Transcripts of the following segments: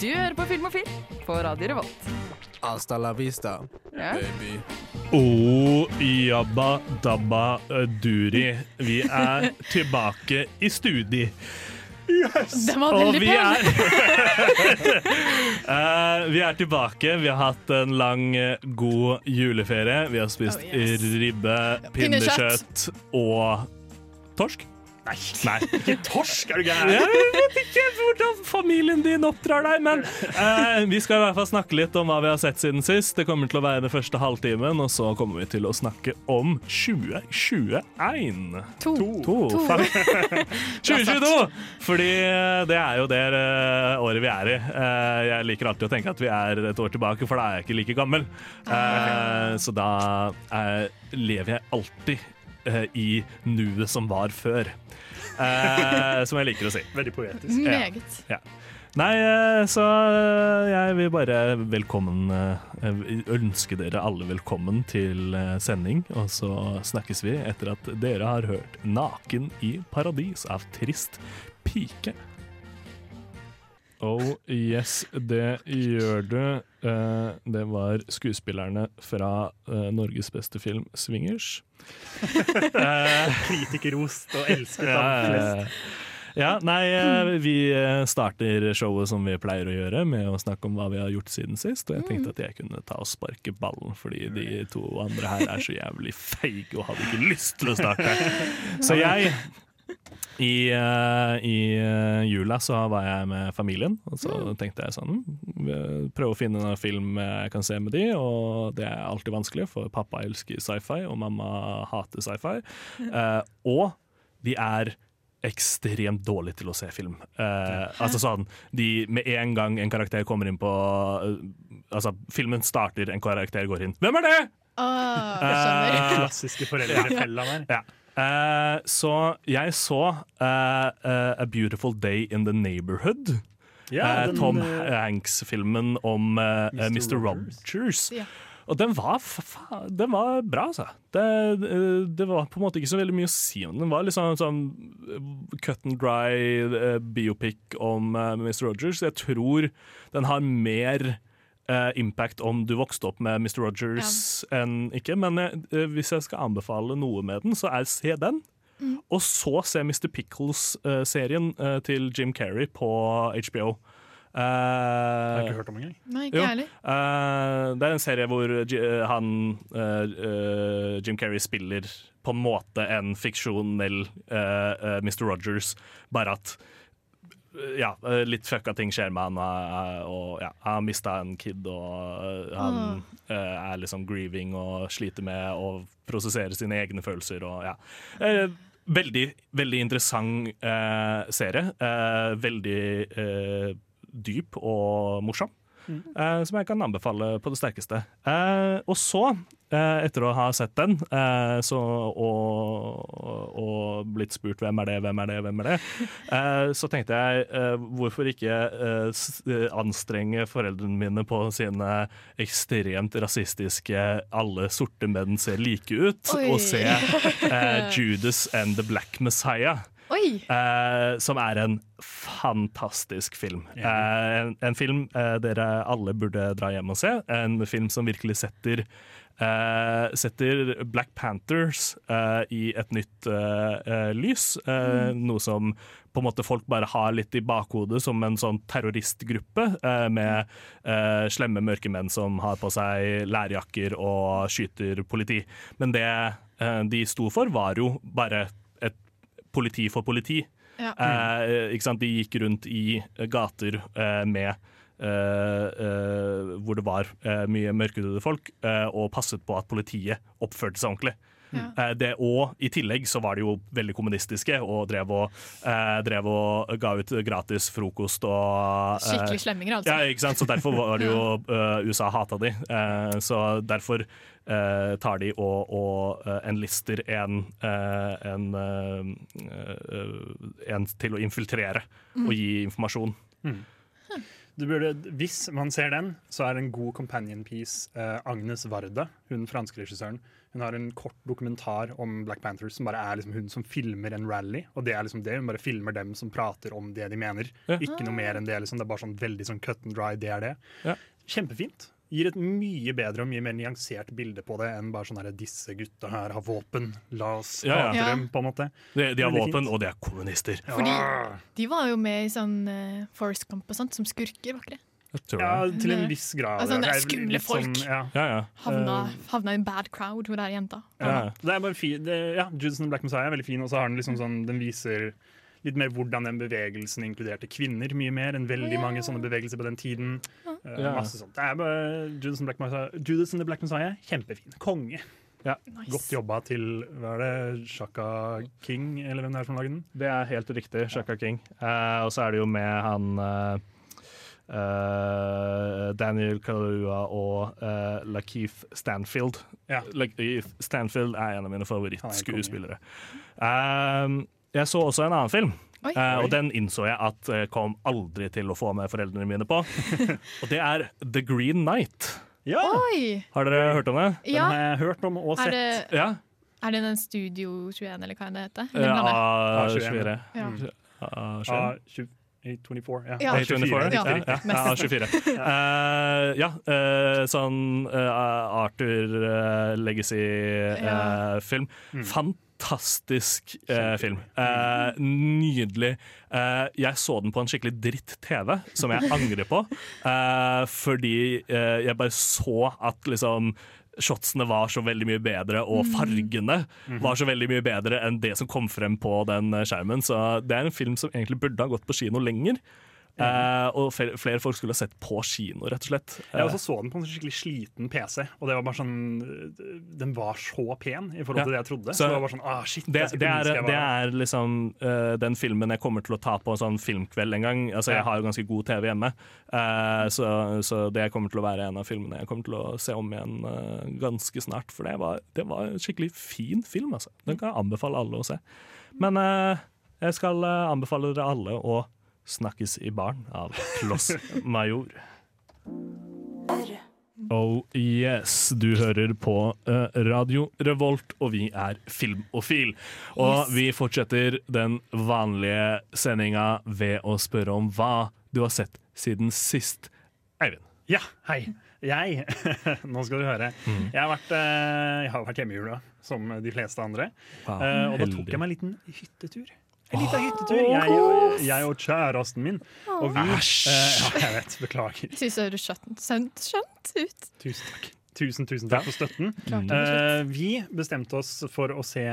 Du hører på Filmofil på Radio Revolt. Hasta la vista, Ja. baby. Oh, jabba dabba duri. Vi er tilbake i studi. Den var veldig vi pen! Eh, Vi er tilbake. Vi har hatt en lang, god juleferie. Vi har spist Oh, yes. ribbe, pinnekjøtt og torsk. Nei, Nei. ikke torsk, er du gæren? Jeg vet ikke hvordan familien din oppdrar deg, men eh, vi skal i hvert fall snakke litt om hva vi har sett siden sist. Det kommer til å være den første halvtimen, og så kommer vi til å snakke om 2021. To. To, fuck. 2022! Fordi eh, det er jo det eh, året vi er i. Eh, jeg liker alltid å tenke at vi er et år tilbake, for da er jeg ikke like gammel. Eh, så da lever jeg alltid eh, i nuet som var før. Uh, som jeg liker å si. Veldig poetisk. Meget. Nei, eh, så jeg vil bare velkommen ønske dere alle velkommen til sending. Og så snakkes vi etter at dere har hørt 'Naken i paradis' av Trist pike. Oh yes, det gjør du. Eh, det var skuespillerne fra eh, Norges beste film, 'Swingers'. Eh, Kritikerrost og elsket ja, av flest. ja. nei, vi starter showet som vi pleier å gjøre, med å snakke om hva vi har gjort siden sist. Og jeg tenkte at jeg kunne ta og sparke ballen, fordi de to andre her er så jævlig feige og hadde ikke lyst til å starte. Så jeg i, eh, I eh, jula så var jeg med familien, og så tenkte jeg sånn Prøve å finne en film jeg kan se med de, og det er alltid vanskelig, for pappa elsker sci-fi, og mamma hater sci-fi. Eh, og de er ekstremt dårlige til å se film. Eh, altså sånn, de, Med en gang en karakter kommer inn på eh, Altså, filmen starter, en karakter går inn. Hvem er det?! Oh, det skjønner. Eh, Klassiske foreldrefella der. ja. Eh, så jeg så eh, eh, A Beautiful Day in the Neighborhood. Ja, eh, den, Tom Hanks-filmen om Mr. Mr. Rogers. Og den var, den var bra, altså. Det, det var på en måte ikke så veldig mye å si om den. Den var litt sånn, sånn cut and dry biopic om Mr. Rogers. Jeg tror den har mer eh, impact om du vokste opp med Mr. Rogers enn ikke. Men uh, hvis jeg skal anbefale noe med den, så er se den. Og så se Mr. Pickles-serien uh, til Jim Carrey på HBO. Uh, Jeg har ikke hørt om engang. Nei, ikke Jo. Uh. Eh, det er en serie hvor han uh, eh, Jim Carrey spiller på en måte en fiksjonell Mr. Rogers, bare at ja, eh, litt fucka ting skjer med han, eh, og ja, han har mista en kid, og eh, han eh, er liksom grieving og sliter med å prosessere sine egne følelser og ja. Veldig, veldig interessant eh, serie. Eh, veldig eh, dyp og morsom. Eh, som jeg kan anbefale på det sterkeste. Uh, og så, uh, etter å ha sett den så, og, og blitt spurt hvem er det, hvem er det, hvem er det, så tenkte jeg hvorfor ikke anstrenge foreldrene mine på sine ekstremt rasistiske 'alle sorte menn ser like ut', Oi. og se Judas and the Black Messiah. Oi! Eh, som er en fantastisk film. Uh, en, en film uh, dere alle burde dra hjem og se. En film som virkelig setter eh, setter Black Panthers eh, i et nytt eh, eh, lys. Mm. Noe som på en måte folk bare har litt i bakhodet som en sånn terroristgruppe eh, med eh, slemme mørke menn som har på seg lærjakker og skyter politi. Men det eh, de sto for, var jo bare politi for politi. Ja. Eh, ikke sant? De gikk rundt i gater eh, med eh, eh, hvor det var eh, mye mørkhudede folk, og passet på at politiet oppførte seg ordentlig. Ja. Eh, det, og i tillegg så var de jo veldig kommunistiske og drev og, eh, drev og ga ut gratis frokost og eh, Skikkelig slemminger, altså. ja, ikke sant? Så derfor var det jo uh, USA hata de. Eh, så derfor eh, tar de og, og enlister en, eh, en, en til å infiltrere og gi informasjon. Du burde, hvis man ser den, så er en god companion piece eh, Agnes Varda, hun franske regissøren. Hun har en kort dokumentar om Black Panthers som bare er liksom hun som filmer en rally. Og det er liksom det, Hun bare filmer dem som prater om det de mener. Ja. Ikke noe mer enn det. liksom Det er bare sånn veldig sånn cut and dry. Det er det. Ja. Kjempefint. Gir et mye bedre og mye mer nyansert bilde på det enn bare sånn her 'disse gutta her har våpen, la oss Ja, ja. Ja. dem', på en måte. De, de har våpen, fint. og de er kommunister. Fordi de var jo med i sånn uh, Forest Camp og sånt, som skurker, var ikke det? Jeg tror Ja, til en viss grad. Altså, det er skumle folk. sånn, folk. ja. Ja, ja. Havna, Eh. havna i en bad crowd, hun der jenta. Ja. Det er bare fin, det, ja, the Black Messiah er veldig fin, og så har den liksom sånn, den viser litt mer hvordan den bevegelsen inkluderte kvinner mye mer enn veldig yeah. mange sånne bevegelser på den tiden. Ja. masse sånt. Det er bare Judas and, Black Messiah, Judas and the Black Messiah, kjempefin. Konge. Nice. Godt jobba til hva er det, Shaka King, eller hvem det er som lager den? Det er helt riktig, Shaka King. Uh, og så er det jo med han eh, eh, Daniel Kalua og uh, Lakeith Stanfield. Ja. Lakeith Stanfield er en av mine er favorittskuespillere. Um, jeg så også en annen film, Oi. eh, og den innså jeg at jeg kom aldri til å få med foreldrene mine på. og det er The Green Knight. Ja! Har dere hørt om det? Den har jeg hørt om og er det, Ja. er det den Studio 21, eller hva det heter? Er? A24. Ja. A24. A24, ja. Ja. A24, A24, riktig, Ja. ja, ja, ja, A24. Eh, ja, eh, sånn Arthur eh, Ja. Legacy-film. Fantastisk film. Eh, nydelig. Eh, jeg så den på en skikkelig dritt-TV, som jeg angrer på. eh, fordi jeg bare så at liksom Shotsene var så veldig mye bedre, og fargene var så veldig mye bedre enn det som kom frem på den eh, skjermen. Så det er en film som egentlig burde ha gått på kino lenger. Eh, og flere, flere folk skulle ha sett på kino, rett og slett. Jeg også så den på en skikkelig sliten PC, og det var bare sånn den var så pen i forhold til det jeg trodde. Så, Så det var bare sånn, ah, shit, det, det, er, det er liksom uh, den filmen jeg kommer til å ta på en sånn filmkveld en gang. Altså, Jeg har jo ganske god TV hjemme, eh, så, så det kommer til å være en av filmene jeg kommer til å se om igjen eh, ganske snart. For det var, det var en skikkelig fin film. Altså. Den kan jeg anbefale alle å se. Men eh, jeg skal eh, anbefale dere alle å 'Snakkes i baren' av Kloss Major. Oh yes, du hører på eh, Radio Revolt, og vi er Filmofil. Og vi fortsetter den vanlige sendinga ved å spørre om hva du har sett siden sist. Eivind. Ja, hei. Jeg Nå skal du høre. Mm. Jeg har vært, eh, jeg har vært hjemme i jula, som de fleste andre. Eh, og da tok jeg meg en liten hyttetur. En liten hyttetur. Jeg, og- jeg og kjæresten min. Og vi eh, Ja, jeg vet. Beklager. Jeg syns det skjønt, skjønt, skjønt ut. Tusen takk. Tusen, tusen takk for støtten. Eh, vi bestemte oss for å se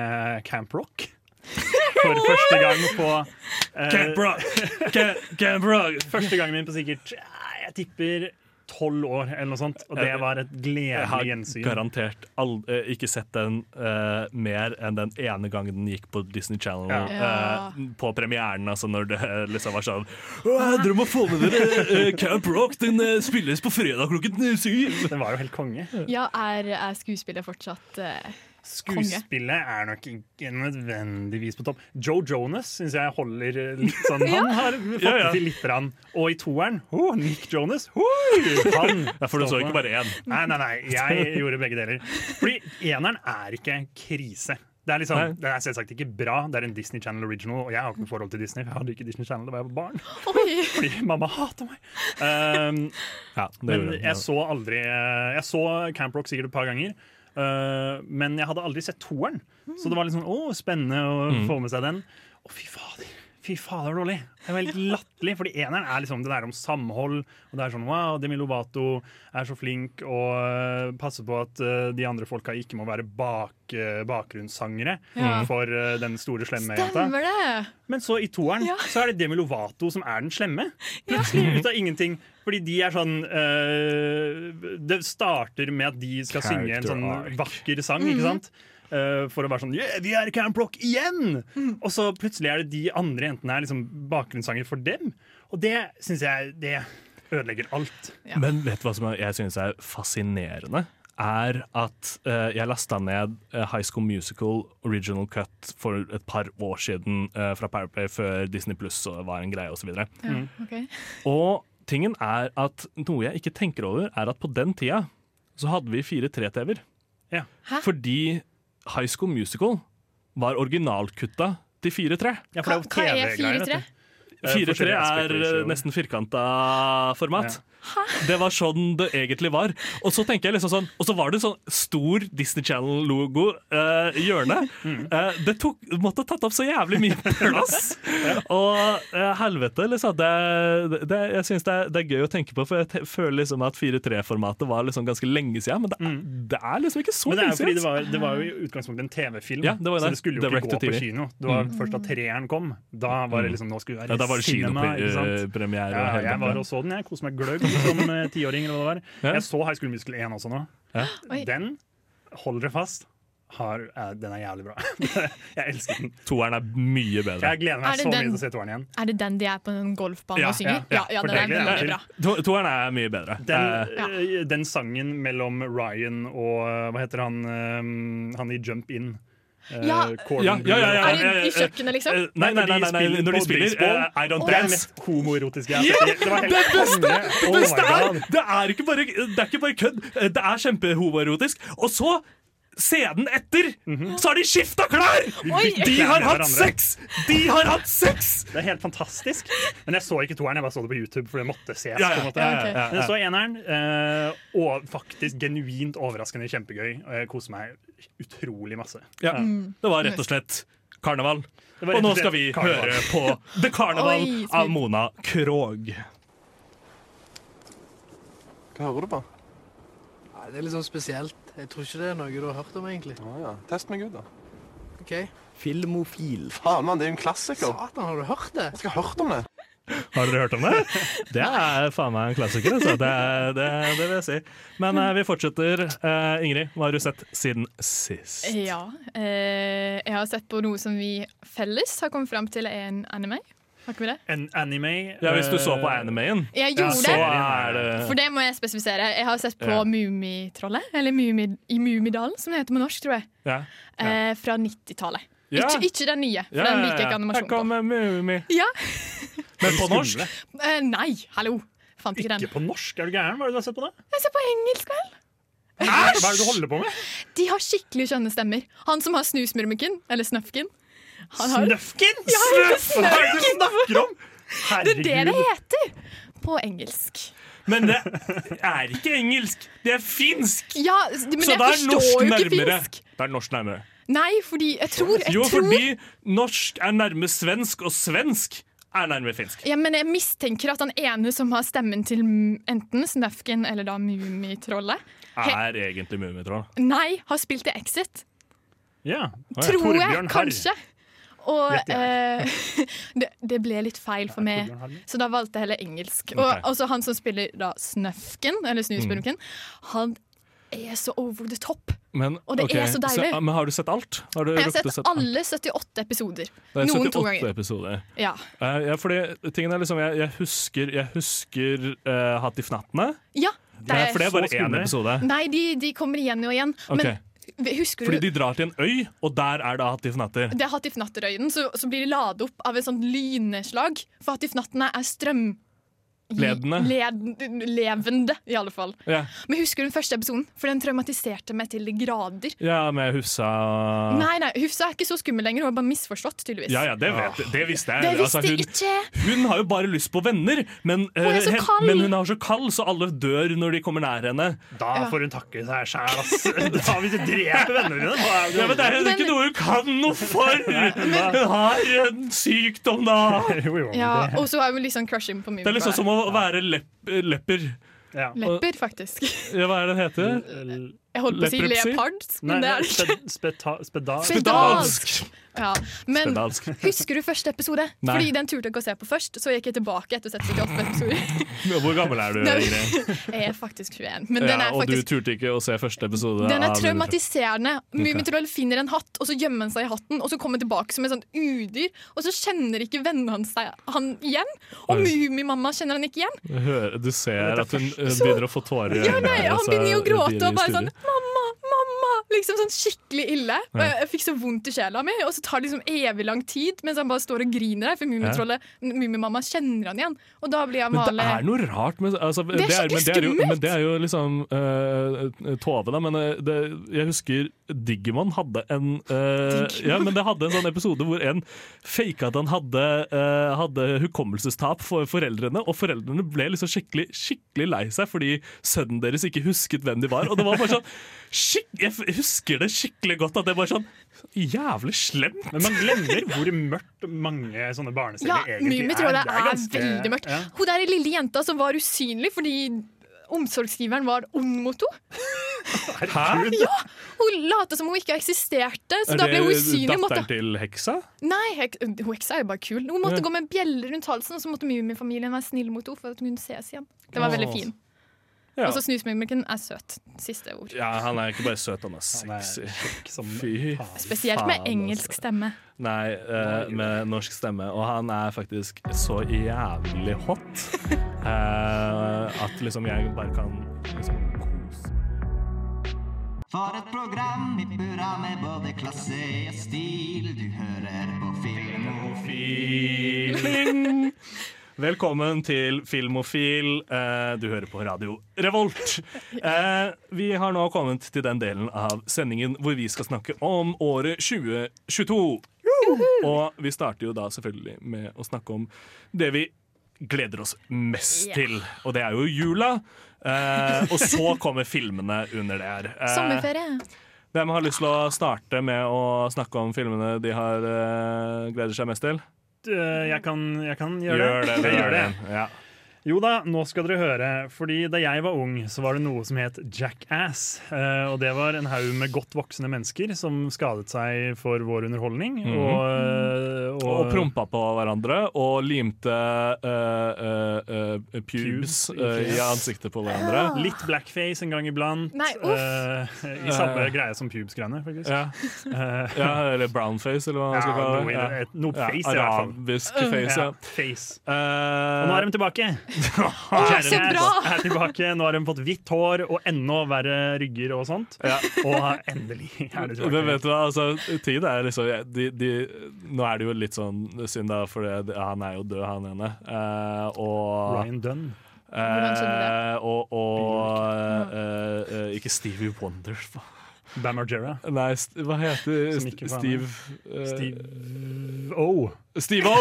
Camp Rock. For første gang på eh, Camp Rock! Camp, Camp Rock! Første gangen min på sikkert eh, Jeg tipper tolv år, eller noe sånt. Og det var et Jeg har gledelig gjensyn. garantert aldri, eh, ikke sett den uh, mer enn den ene gangen den gikk på Disney Channel. Ja. eh, på premieren, altså når det liksom var sånn «Åh, Dere må få med dere Camp Rock! Den spilles på fredag klokken syv! Den var jo helt konge. Ja, er, er skuespillet fortsatt eh, Skuespillet er nok ikke nødvendigvis på topp. Joe Jonas syns jeg holder litt sånn Han har fått Ja, ja. til litt. Rann. Og i toeren oh, Nick Jonas! Oi, han Ja, for du så ikke bare én. Nei, nei, nei. Jeg gjorde begge deler. Fordi eneren er ikke krise. Det er liksom, Nei. Den er selvsagt ikke bra. Det er en Disney Channel original, og jeg har ikke noe forhold til Disney. Jeg hadde ikke Disney Channel da jeg var barn, Oi! fordi mamma hater meg. Um, Ja, det men jeg så aldri Jeg så Camp Rock sikkert et par ganger. Uh, men jeg hadde aldri sett toeren. Så det var litt sånn, å, spennende å Mm. få med seg den. Å, fy fader. Fy fader, dårlig. Det var helt latterlig. Fordi eneren er liksom det der om samhold. Og det er sånn wow, Demi Lovato er så flink og uh, passer på at uh, de andre folka ikke må være bak, uh, bakgrunnssangere Ja. for den store slemme jenta. Det! Men så i toeren Ja. så er det Demi Lovato som er den slemme. Plutselig ut av ingenting. Fordi de er sånn øh, Det starter med at de skal synge en sånn arc. vakker sang, ikke sant? Øh, for å være sånn Yeah, vi er Camp Rock igjen! Og så plutselig er det de andre jentene er liksom bakgrunnssanger for dem. Og det syns jeg Det ødelegger alt. Ja. Men vet du hva som er- jeg synes er fascinerende? er at uh, jeg lasta ned eh, High School Musical original cut for et par år siden uh, fra Powerplay før Disney Pluss var en greie osv. Ja, ok. Og tingen er at noe jeg ikke tenker over, er at på den tida så hadde vi fire 3TV-er. Ja. Fordi High School Musical var originalkutta til 4-3. Ja, for Hva, det er jo er TV-greier, vet 4-3? du. Eh, 4-3 forskjellige er eh, nesten firkanta format. Det var sånn det egentlig var. Og så tenker jeg liksom sånn Og så var det sånn stor Disney Channel-logo eh, i hjørnet. Mm. Uh, det tok, måtte tatt opp så jævlig mye plass. Og uh, helvete, liksom. Det, det, jeg syns det, det er gøy å tenke på, for jeg føler liksom at 4-3-formatet var liksom ganske lenge siden. Men det, er- det er liksom ikke så Mm. Det lenge siden. det var, det var jo i utgangspunktet en TV-film, Ja, så det. det skulle jo ikke gå på kino. Det var først da treeren kom. Da var det liksom, nå skulle vi Ja, være da var det kinopremiere. Ja, jeg var og så den, jeg koste meg gløgg som eh, tiåring. eller hva det var. Ja. Jeg så High School Musical 1 også nå. Den, hold dere fast, har, eh, den er jævlig bra. jeg elsker den. Toeren er mye bedre. Jeg gleder Er meg det den, mye til å se toeren igjen. Er det den de er på en golfbane Ja, og synger? ja, Ja, ja, den er det meg bra. To, toeren er mye bedre. Den, Eh, den sangen mellom Ryan og hva heter han Han i Jump In. Eh, Ja. Ja, ja, ja, ja. Er det i kjøkkenet, liksom? Eh, Nei, nei, nei, nei, nei, når de spiller uh, I Don't er det Dance. mest homoerotiske jeg har sett. Det var helt det beste! Det Oh beste er, det er ikke bare, kødd, Eh, det er kjempehomoerotisk. Og så, scenen etter, så har de skifta klær! Oi! De har hatt sex! De har hatt sex! Det er helt fantastisk. Men jeg så ikke toeren, jeg bare så det på YouTube, for det måtte ses. Ja, på ja, en måte. ja, jeg så eneren, eh, og faktisk genuint overraskende kjempegøy. Og jeg koser meg utrolig masse. ja. Det var rett og slett karneval. Og nå skal vi karneval. høre på The Carnival Oi, av. Mona Krogh. Hva hører du på? Det er litt sånn spesielt. Jeg tror ikke det er noe du har hørt om, egentlig. Å ja. Test meg ut, da. Ok. Filmofil. Faen, mann, det er jo en klassiker. Satan, har du hørt det? Jeg skal ha hørt om det. Har dere hørt om det? Det er faen meg en klassiker, altså. Det, det, det vil jeg si. Men eh, vi fortsetter. Eh, Ingrid, hva har du sett siden sist? Ja. Eh, jeg har sett på noe som vi felles har kommet fram til er en anime. Har ikke vi det? En anime Ja, Hvis du så på eh, animeen, Jeg Ja, gjorde så det. er det For det må jeg spesifisere. Jeg har sett på Ja. Mummitrollet, eller Mumi, i Mummidalen, som det heter på norsk, tror jeg. ja. Eh, fra 90-tallet. Ja. Ikke, ikke den nye, for Ja, den liker jeg ikke animasjon på. kommer Mumi. Ja. Men på norsk? skumle. Eh, nei, hallo. Fant ikke den. Ikke på norsk, er du gæren? Hva er det du har sett på det? Jeg ser på engelsk, vel. Hva er det du holder på med? De har skikkelig skjønne stemmer. Han som har snusmurmiken, eller snøfken. Snøfken? Ja, Snøff! Hva er det du snakker om? det er det det heter på engelsk. Men det er ikke engelsk, det er finsk! Ja, men Så jeg det er norsk nærmere. finsk. Det er norsk nærmere. Nei, fordi jeg tror, jeg Jo, fordi norsk er nærme svensk, og svensk er nærme finsk. ja, men jeg mistenker at han ene som har stemmen til enten Snøfken eller da Mummitrollet Er egentlig Mummitroll. Nei, har spilt i Exit. Ja. Tror jeg, Torbjørn kanskje. kanskje. Og eh, det, det ble litt feil for meg, så da valgte jeg heller engelsk. Ok. Og han som spiller da Snøfken, eller Snusmurken, Mm. han er så over the top. Men, Og det okay. er så deilig. men har du sett alt? Har du Jeg har sett, sett alle 78 episoder. Det er Noen 78 to ganger. episoder. Ja. Uh, ja, fordi tingen er liksom Jeg, jeg husker, jeg husker uh, Hattifnattene. ja det er, ja, for det er bare så én episode. Nei, de, de kommer igjen og igjen. Okay. Men husker Fordi du de drar til en øy, og der er det Hattifnatter. det er Hattifnatterøyden, så, så blir de ladet opp av et sånt lynnedslag. For Hattifnattene er strøm... Ledende. Led, levende, i alle fall. Ja, Men husker du den første episoden? For den traumatiserte meg til grader. ja med Hufsa Nei, nei, Hufsa er ikke så skummel lenger, hun har bare misforstått, tydeligvis. Ja, ja, det, vet, det visste jeg. Det visste Altså, hun, ikke hun har jo bare lyst på venner, men, Hun er så eh, kald. men hun er så kald, så alle dør når de kommer nær henne. Da Ja. får hun takke seg sjæl, ass. Da hvis du dreper vennene dine Ja, men Det er jo ikke noe hun kan noe for! Hun har en sykdom, da! Ja, Og så har hun litt sånn crushing på Det er liksom som å være lepp, lepper. ja. Lepper, faktisk. Ja, hva er det den heter? Jeg holdt på å si leopard, Nei, men det er det ikke. Speta speda. Spedalsk. Ja. Men Spedalsk. husker du første episode? Nei. Fordi den turte jeg ikke å se på først. Så gikk jeg tilbake etter å ha sett 78 episoder. Hvor gammel er du, Nei. Jeg er faktisk 21. Men den Ja, er og du turte ikke å se første episode? den er traumatiserende. Mummitroll finner en hatt, og så gjemmer han seg i hatten, og så kommer han tilbake som et sånt udyr, og så kjenner ikke vennene hans seg han igjen. Og. Mummimamma kjenner han ikke igjen. Hører- Du ser at hun begynner å få tårer i Ja, nei, Han altså, begynner jo å gråte og bare sånn. 'Mamma, mamma', liksom sånn skikkelig ille. Og jeg, jeg fikk så vondt i sjela mi, og så tar det liksom evig lang tid mens han bare står og griner der, for Mummitrollet, Mummimamma kjenner han igjen. Og da blir jeg Men det er noe rart med altså, Det er skikkelig men det jo, skummelt! men det er jo liksom uh, Tove, da. Men eh, det, jeg husker Digimon hadde en eh, Ja, men det hadde en sånn episode hvor en faka at han hadde, uh, hadde hukommelsestap for foreldrene, og foreldrene ble liksom skikkelig, skikkelig lei seg fordi sønnen deres ikke husket hvem de var. Og det var bare sånn skikk, Jeg husker det skikkelig godt at det var sånn jævlig slemt. Men man glemmer hvor mørkt mange sånne Ja, barneserier egentlig er. Det er, ganske- veldig mørkt. Ja. Hun der lille jenta som var usynlig fordi omsorgsgiveren var ond mot henne. Hæ? Ja, Hun lot som hun ikke eksisterte, så Er da ble hun usynlig. Datteren Måtte, til heksa? nei, hek, hun heksa er jo bare kul. Hun måtte Ja. gå med bjeller rundt halsen, og så måtte Mummifamilien være snill mot henne for at hun kunne ses igjen. Det var veldig fint fin. Ja. Og så Snusmumrikken er søt. Siste ord. ja, han er ikke bare søt, han er Han er sexy. Fy faen. Spesielt med engelsk altså. stemme. Nei, uh, med norsk stemme. Og han er faktisk så jævlig hot uh, at liksom jeg bare kan liksom kose For et program i burra med både klasse og stil. Du hører på Filmofil. Velkommen til Filmofil. Eh, du hører på Radio Revolt. Eh, vi har nå kommet til den delen av sendingen hvor vi skal snakke om året 2022. Og vi starter jo da selvfølgelig med å snakke om det vi gleder oss mest til, og det er jo jula. Eh, og så kommer filmene under det her. Sommerferie. hvem har lyst til å starte med å snakke om filmene de har gleder seg mest til? Eh, Jeg kan, jeg kan gjøre Gjør det. det. det, det. Ja. Jo da, nå skal dere høre. Fordi Da jeg var ung, så var det noe som het Jackass. Eh, og Det var en haug med godt voksne mennesker som skadet seg for vår underholdning. Mhm. og, eh, og, Og prompa på hverandre og limte uh, uh, uh, pubes Pubes i i ansiktet på hverandre. Litt blackface en gang iblant. Nei, uff. eh, I samme greie som pubes-greiene, faktisk. Ja. Eh, ja, eller brownface, eller hva man skal Ja, kalle det. Noe, noe Ja, face, i hvert fall. Arabisk face, ja. Ja, face. Eh, Og nå er de tilbake. Så bra! er tilbake. Nå har hun fått hvitt hår og enda verre rygger og sånt. Ja. Og endelig er det Men tilbake. vet du hva, altså, tid er liksom de, de, Nå er det jo litt sånn synd, da, for det, han er jo død, han ene. Eh, og Ryan Dunn. Eh, og, og eh, eh, Ikke Stevie Wonder. faen. Bam Margera. Nei, st hva heter St Steve uh, Steve O. Steve-O!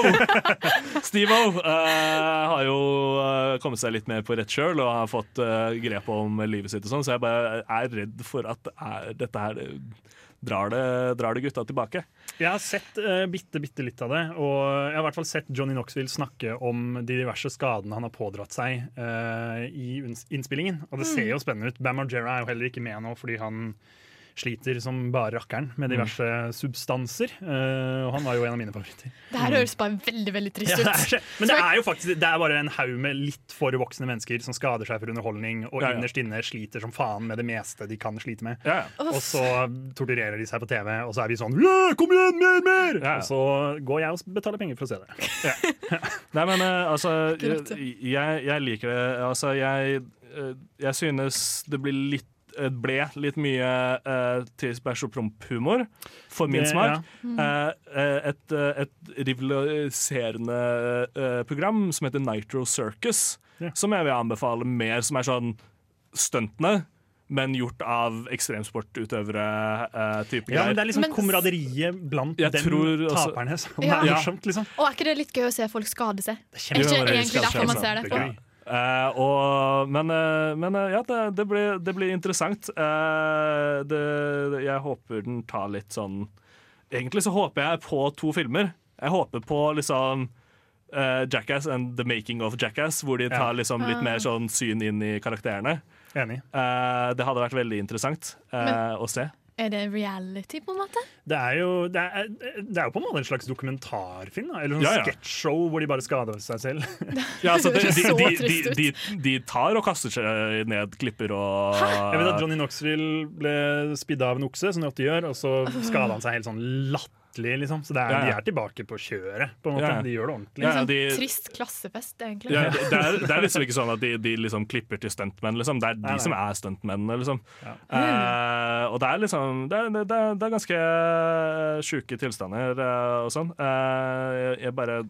Steve-O uh, har jo uh, kommet seg litt mer på rett kjøl og har fått grep om livet sitt, og sånn, så jeg bare er redd for at er, dette her drar det, drar det gutta tilbake. Jeg har sett uh, bitte, bitte litt av det. Og jeg har i hvert fall sett Johnny Knoxville snakke om de diverse skadene han har pådratt seg eh, i innspillingen. Og det ser jo spennende ut. Bam Margera er jo heller ikke med nå fordi han sliter som bare rakkeren med diverse substanser. Uh, og han var jo en av mine favoritter. Det her høres bare veldig veldig trist Ja, det er, ut. men det er jo faktisk Det er bare en haug med litt for voksne mennesker som skader seg for underholdning, og Ja, ja. innerst inne sliter som faen med det meste de kan slite med. Ja, ja. Og så torturerer de seg på TV, og så er vi sånn «Ja, Kom igjen, mer, mer! Ja, ja. Og så går jeg og betaler penger for å se det. Nei, men uh, altså jeg, jeg, liker det. Altså, jeg, uh, jeg synes det blir litt ble litt mye uh, til Bæsj og promp-humor, for min Det- smak. Mm. Eh, eh, et, eh, et rivaliserende uh, program som heter Nitro Circus, Ja. som jeg vil anbefale mer, som er sånn stuntene, men gjort av ekstremsportutøvere. Uh, type Ja, men Det er liksom Men- komraderiet blant den også- taperne som Ja. er morsomt, liksom. Og er ikke det litt gøy å se folk skade seg? Det er Er kjempe- ikke er egentlig derfor man ser det? Eh, og, men eh, men eh, ja, det, det, blir, det blir interessant. Eh, det, jeg håper den tar litt sånn Egentlig så håper jeg på to filmer. Jeg håper på liksom eh, Jackass and The Making of Jackass, hvor de tar liksom litt mer sånn syn inn i karakterene. Enig. Eh, det hadde vært veldig interessant eh, Men- å se. Er det reality, på en måte? Det er jo det er, det er jo på en måte en slags dokumentarfilm. Da. Eller en Ja, ja. sketsjshow hvor de bare skader seg selv. Ja, altså, Det de, de, de, de, de tar og kaster seg ned klipper og Jeg vet at Johnny Knoxville ble spidda av en okse, som de ofte gjør, og så skada han seg helt sånn ordentlig, liksom. Så det er, Ja, ja. de er tilbake på kjøret, på en måte. Ja, ja. De gjør det ordentlig. Sånn de- trist klassefest, egentlig. Ja, det, er, det er liksom ikke sånn at de, de liksom klipper til stuntmenn, liksom. Det er de som er stuntmennene, liksom. Ja. Eh, og det er liksom Det er, det er, det er ganske eh, sjuke tilstander uh, og sånn. Uh, jeg, jeg bare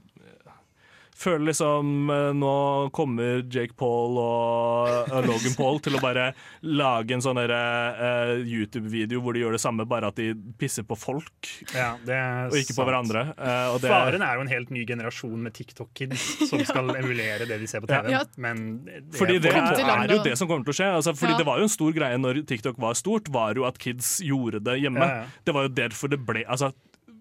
føler liksom eh, Nå kommer Jake Paul og eh, Logan Paul til å bare lage en sånn eh, YouTube-video hvor de gjør det samme, bare at de pisser på folk Ja, det og ikke på hverandre. Uh, det, Faren er jo en helt ny generasjon med TikTok-kids som skal emulere det de ser på TV. Ja. Men det, Fordi det er, er jo det som kommer til å skje. Altså, fordi Ja. Det var jo en stor greie når TikTok var stort, var jo at kids gjorde det hjemme. Det var jo derfor det ble Altså,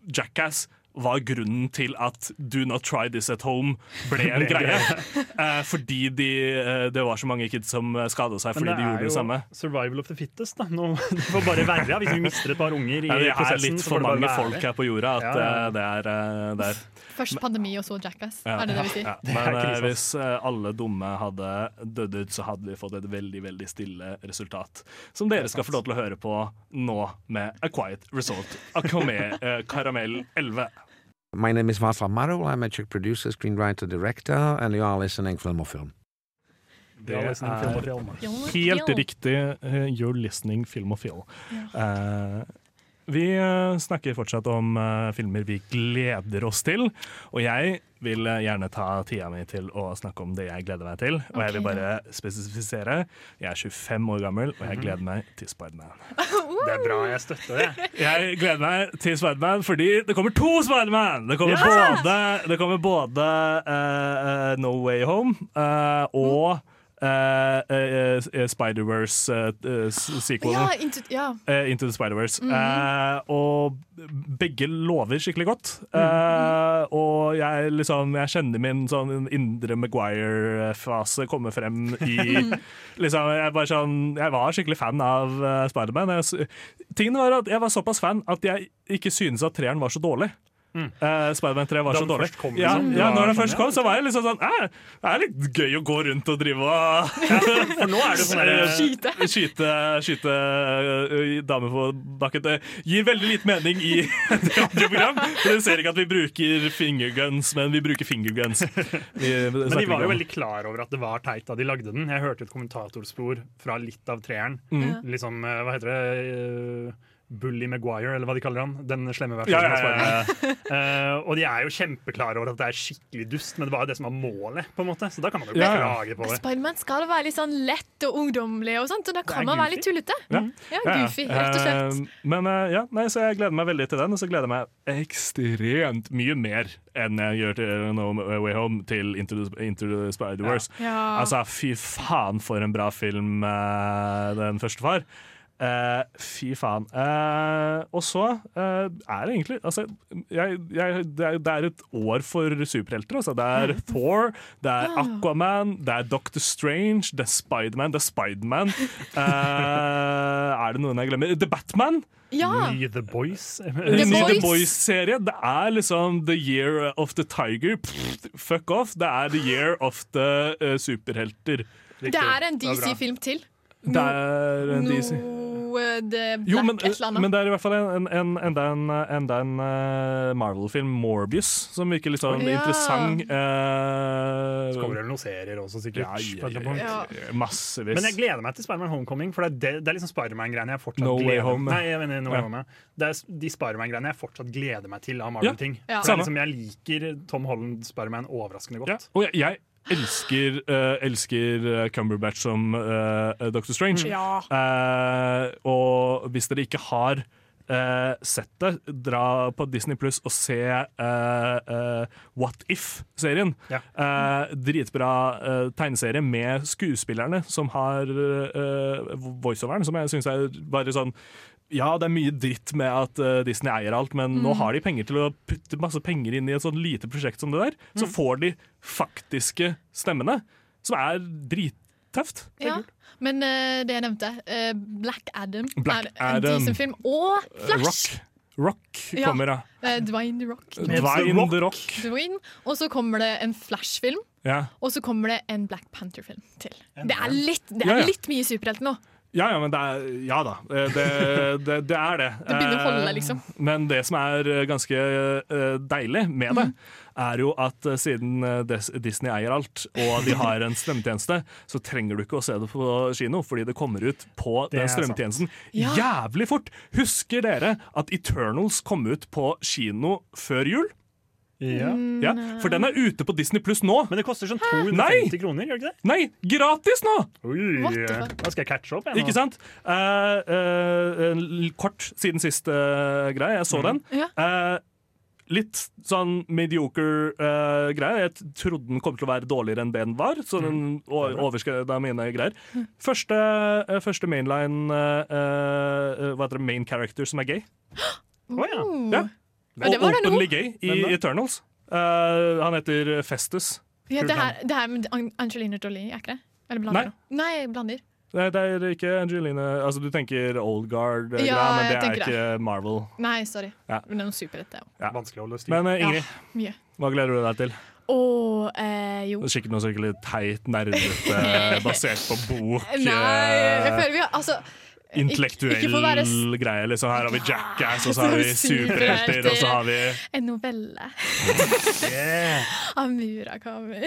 Jackass var grunnen til at Do Not Try This At Home ble en greie. Eh, fordi de, eh, det var så mange kids som skada seg fordi de gjorde det samme. Men det er jo survival of the fittest. Da. Nå, det får bare være hvis vi mister et par unger i Ja, det er litt for mange folk her på jorda at Ja, ja. eh, det er eh, der. Først pandemi, og så Jackass. Ja. Er det det vi sier? Ja, er men eh, hvis eh, alle dumme hadde dødd ut, så hadde vi fått et veldig veldig stille resultat. Som dere skal få lov til å høre på nå med A Quiet Result av eh, Karamell 11. My name is Václav Marul. I'm a Czech producer, screenwriter, director, and you are listening Film or Film. Det er film film. helt riktig. eh, You're listening film og film. Eh, vi eh, snakker fortsatt om eh, filmer vi gleder oss til. Og jeg vil eh, gjerne ta tida mi til å snakke om det jeg gleder meg til. Og jeg vil bare spesifisere. Jeg er 25 år gammel, og jeg gleder meg til Spiderman. Det er bra, jeg støtter det. Jeg gleder meg til Spiderman fordi det kommer to Spiderman! Det kommer både, det kommer både uh, uh, No Way Home uh, og eh, uh, eh, Spider-Verse-sequelen. Ja, into, ja. Eh, Into the Spider-Verse. Mhm. Eh, og begge lover skikkelig godt. Eh, og jeg liksom Jeg kjenner min sånn indre Maguire-fase komme frem i liksom, jeg, bare sånn, jeg var skikkelig fan av uh, Spiderman. Tingen var at jeg var såpass fan at jeg ikke synes at treeren var så dårlig. Uh, Spiderman 3 var Da så dårlig. først kom, ja, liksom? ja, når den sånn, først kom, så var jeg liksom sånn Det er litt gøy å gå rundt og drive og For nå er det sånn Skyte. skyte, skyte damer på bakken. Det gir veldig lite mening i et radioprogram. For du ser ikke at vi bruker fingerguns, men vi bruker fingerguns. Vi Men de var jo veldig klar over at det var teit da de lagde den. Jeg hørte et kommentatorspor fra litt av treeren. Mm. Liksom, hva heter det? Eh, Bully Maguire, eller hva de kaller han. Den slemme versjonen. ja, av ja, ja. Spiderman. Eh, og de er jo kjempeklare over at det er skikkelig dust, men det var jo det som var målet. på en måte Så da kan man jo klage på det. Spiderman skal være litt sånn lett og ungdommelig, og sånt, og da kan man være litt tullete. Ja. Ja, goofy, helt og slett. Uh, Men uh, ja, nei, så jeg gleder meg veldig til den, og så gleder jeg meg ekstremt mye mer enn jeg gjør til No Way Home til Into the, Into the Spider-Verse. Ja. Altså, fy faen for en bra film eh, den første var. Eh, fy faen. Uh, og så uh, er det egentlig altså, jeg, jeg, det, er, det er et år for superhelter. Altså. Det er Thor, det er Aquaman, det er Doctor Strange, det er Spiderman, det er Spiderman. Eh, er det noen jeg glemmer? The Batman! Ja. Ny The Boys. The Ny The Boys. Boys-serie. Det er liksom The Year of the Tiger. Pff, fuck off. Det er The Year of the superhelter. Det er en Det er bra. DC-film til. Det er en DC. Noe The Jo, men, et eller annet. men det er i hvert fall en, en, en, en eh, Marvel-film, Morbius, som virker litt sånn Ja. interessant. Så Uh, kommer det noen serier også, sikkert. ja, på ja, ja, ja, massevis. Men jeg gleder meg til Spiderman Homecoming, for det er, det, det er liksom Spiderman-greiene jeg fortsatt No gleder Home. Nei, jeg mener no Ja. Home. Det er de Spiderman-greiene jeg fortsatt gleder meg til av Marvel-ting. Ja. Liksom, jeg liker Tom Holland Spiderman overraskende ja. godt. Og jeg, jeg elsker, uh, elsker eh, Cumberbatch som uh, Doctor Strange. Ja. Uh, og hvis dere ikke har uh, sett det, dra på Disney Pluss og se eh, eh, What If-serien. Ja. Eh, dritbra eh, tegneserie med skuespillerne som har uh, voiceoveren, som jeg syns er bare sånn ja, det er mye dritt med at uh, Disney eier alt, men nå har de penger til å putte masse penger inn i et sånn lite prosjekt som det der. Så får de faktiske stemmene, som er drittøft. Ja. Men uh, det jeg nevnte, uh, Black Adam, Black er en Adam. decent film. Og Flash! Rock. Rock kommer, ja. ja. Dwayne The Rock. Dwayne The Rock. Dwayne. Og så kommer det en Flash-film. Ja. Og så kommer det en Black Panther-film til. Det er litt, det er Ja, ja. litt mye superhelt nå. Ja, ja, men det er, ja da. Eh, Det, det, det er det. Det begynner å holde, deg liksom. Men det som er eh, ganske eh, deilig med det, er jo at eh, siden eh, Disney eier alt, og de har en strømtjeneste, så trenger du ikke å se det på kino, fordi det kommer ut på den strømtjenesten jævlig fort. Husker dere at Eternals kom ut på kino før jul? Ja. Ja, For den er ute på Disney pluss nå. Men det koster sånn Nei! 250 kroner, gjør det ikke det? Nei, gratis nå! Oi? Da skal jeg catche opp. Jeg, nå. Ikke sant? Uh, uh, kort siden siste uh, greie. Jeg så den. Ja. Eh, litt sånn mediocre uh, greie. Jeg trodde den kom til å være dårligere enn det den var, så den overskreda mine greier. Første, uh, første mainline uh, eh, Hva heter det? Main character som er gay. Oh. Ja. Ja, Og var openly gay i Eternals. Uh, han heter Festus. Ja, det, her, det her med Angelina Jolie, er ikke det? Eller blander Nei. du? Nei, jeg blander. Nei, det er ikke Angelina Altså, du tenker Old Guard, Ja, men det er ikke ikke Marvel. Nei, sorry. Ja. Men det er noe superhett, det òg. Ja. Vanskelig å holde styr. Men uh, Ingrid, ja. hva gleder du deg til? Og eh, jo Det er Sikkert noe skikkelig teit, nerdete, basert på bok. Nei, jeg eh, føler vi har Altså Intellektuell være greie. Liksom. Her har vi Jackass, og så har vi superhelter, og så har vi en novelle Yeah. av Murakami.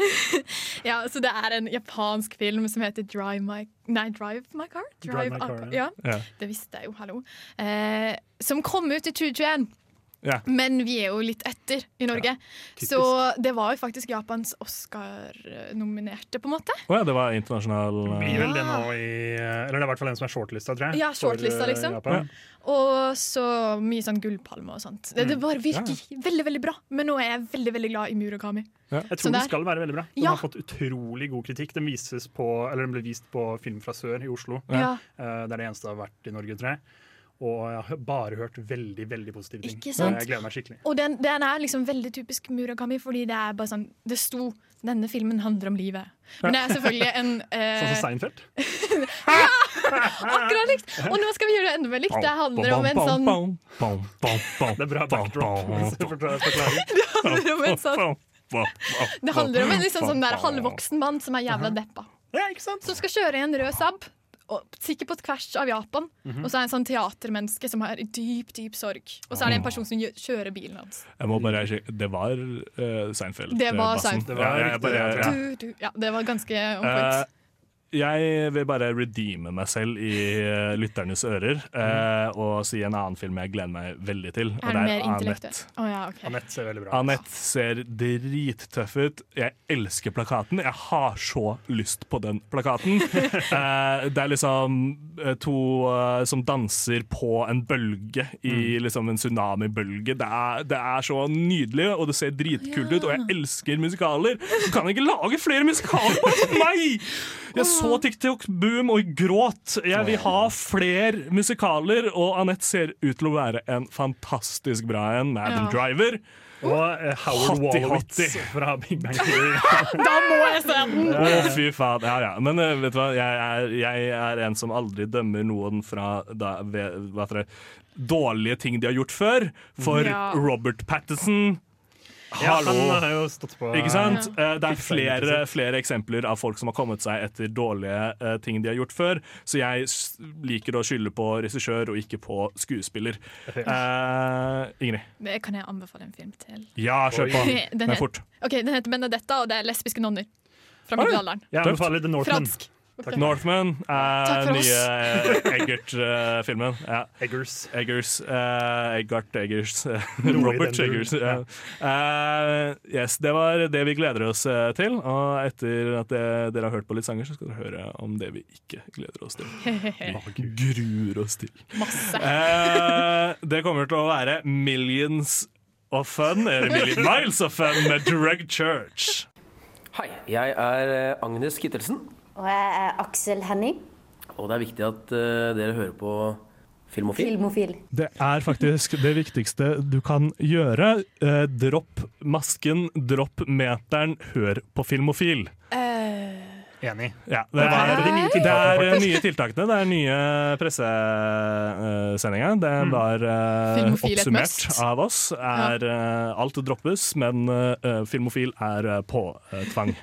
ja, så det er en japansk film som heter Drive My Nei, Drive My Car? Drive My Car, ja. Ja. Det visste jeg jo, hallo. Eh, som kom ut i 2021. Ja. Men vi er jo litt etter i Norge. Ja, så det var jo faktisk Japans Oscar-nominerte, på en måte. Å ja, det var internasjonal uh... Blir vel det nå i Eller det er i hvert fall den som er shortlista, tror jeg. Ja, shortlista, eh, liksom. Ja. Og så mye sånn gullpalme og sånt. Det, det bare virker veldig veldig bra. Men nå er jeg veldig veldig glad i Murakami. Jeg tror den skal være veldig bra. Den Ja. har fått utrolig god kritikk. Den, vises på, eller den ble vist på Film fra sør i Oslo. Ja. Uh, Det er det eneste det har vært i Norge, tror jeg. Og jeg har bare hørt veldig veldig positive ting. Ikke sant? jeg gleder meg skikkelig. Og den, den er liksom veldig typisk Murakami, fordi det er bare sånn Det sto 'Denne filmen handler om livet'. Men det er selvfølgelig en eh, Sånn som Seinfeld. Akkurat likt! Og nå skal vi gjøre det enda mer likt. Det handler om en sånn Det er bra backdrop. Det handler om en sånn Det handler om en liksom sånn der halvvoksen mann som er jævla deppa. Ja, ikke sant? Som skal kjøre i en rød Saab, sikkert på tvers av Japan. Mhm. Og så er det en sånn teatermenneske som har dyp, dyp sorg. Og så er det en person som kjører bilen hans. Jeg må bare. Det var uh, Seinfeld. Det var eh. Seinfeld. Det var Ja, jeg riktig, bare- ja. Du, du. Ja, det var ganske on Eh. Jeg vil bare redeeme meg selv i eh, lytternes ører eh, og si en annen film jeg gleder meg veldig til. Og Er den mer intellektuell? Annette. Ja, okay. Anette ser veldig bra ut. Anette ser drittøff ut. Jeg elsker plakaten. Jeg har så lyst på den plakaten. Eh, det er liksom eh, to eh, som danser på en bølge i liksom en tsunamibølge. Det, er- det er så nydelig, og det ser dritkult ut, og jeg elsker musikaler. Du kan ikke lage flere musikaler for meg! Jeg så TikTok-boom og gråt. Jeg vil ha flere musikaler, og Anette ser ut til å være en fantastisk bra en. Madam Ja. Driver. Og uh, Howard Hottie, Wallowitz hottie. fra Big Bang Theory. Da må jeg se den! Å, fy faen. Ja, ja. Men uh, vet du hva, jeg er, jeg er en som aldri dømmer noen fra da, ved, hva heter det, dårlige ting de har gjort før. For Ja. Robert Pattinson Ja, Hallo! han har jo stått på Ikke sant? Eh, Det er flere, flere eksempler av folk som har kommet seg etter dårlige eh, ting de har gjort før. Så jeg s- liker å skylde på regissør og ikke på skuespiller. Eh, Ingrid. Det kan jeg anbefale en film til. Ja, kjør på. Den Men het- fort. Ok, Den heter Benedetta, og det er lesbiske nonner. Fra Oi. middelalderen. Jeg anbefaler The Northman. Fransk. Northman er nye eh, Eggert-filmen. ja. Eggers. Eggers. Uh, Eggart Eggers. eh, Robert Eggers. ja. Uh, yes, det var det vi gleder oss til. Og etter at det, dere har hørt på litt sanger, så skal dere høre om det vi ikke gleder oss til. Vi gruer oss til. Masse. Uh, det kommer til å være millions of fun, eller million miles of fun, med Drug Church. Hei, jeg er Agnes Kittelsen, Og jeg er Aksel Henning, og det er viktig at uh, dere hører på Filmofil. filmofil. Det er faktisk det viktigste du kan gjøre. Eh, dropp masken, dropp meteren, hør på Filmofil. Eh, Enig. Ja, det, Det var, er de nye det tiltakene, er nye tiltakene. Det er nye pressesendinger. Det var eh, Filmofil oppsummert av oss. Er, uh, alt droppes, men uh, Filmofil er uh, på tvang.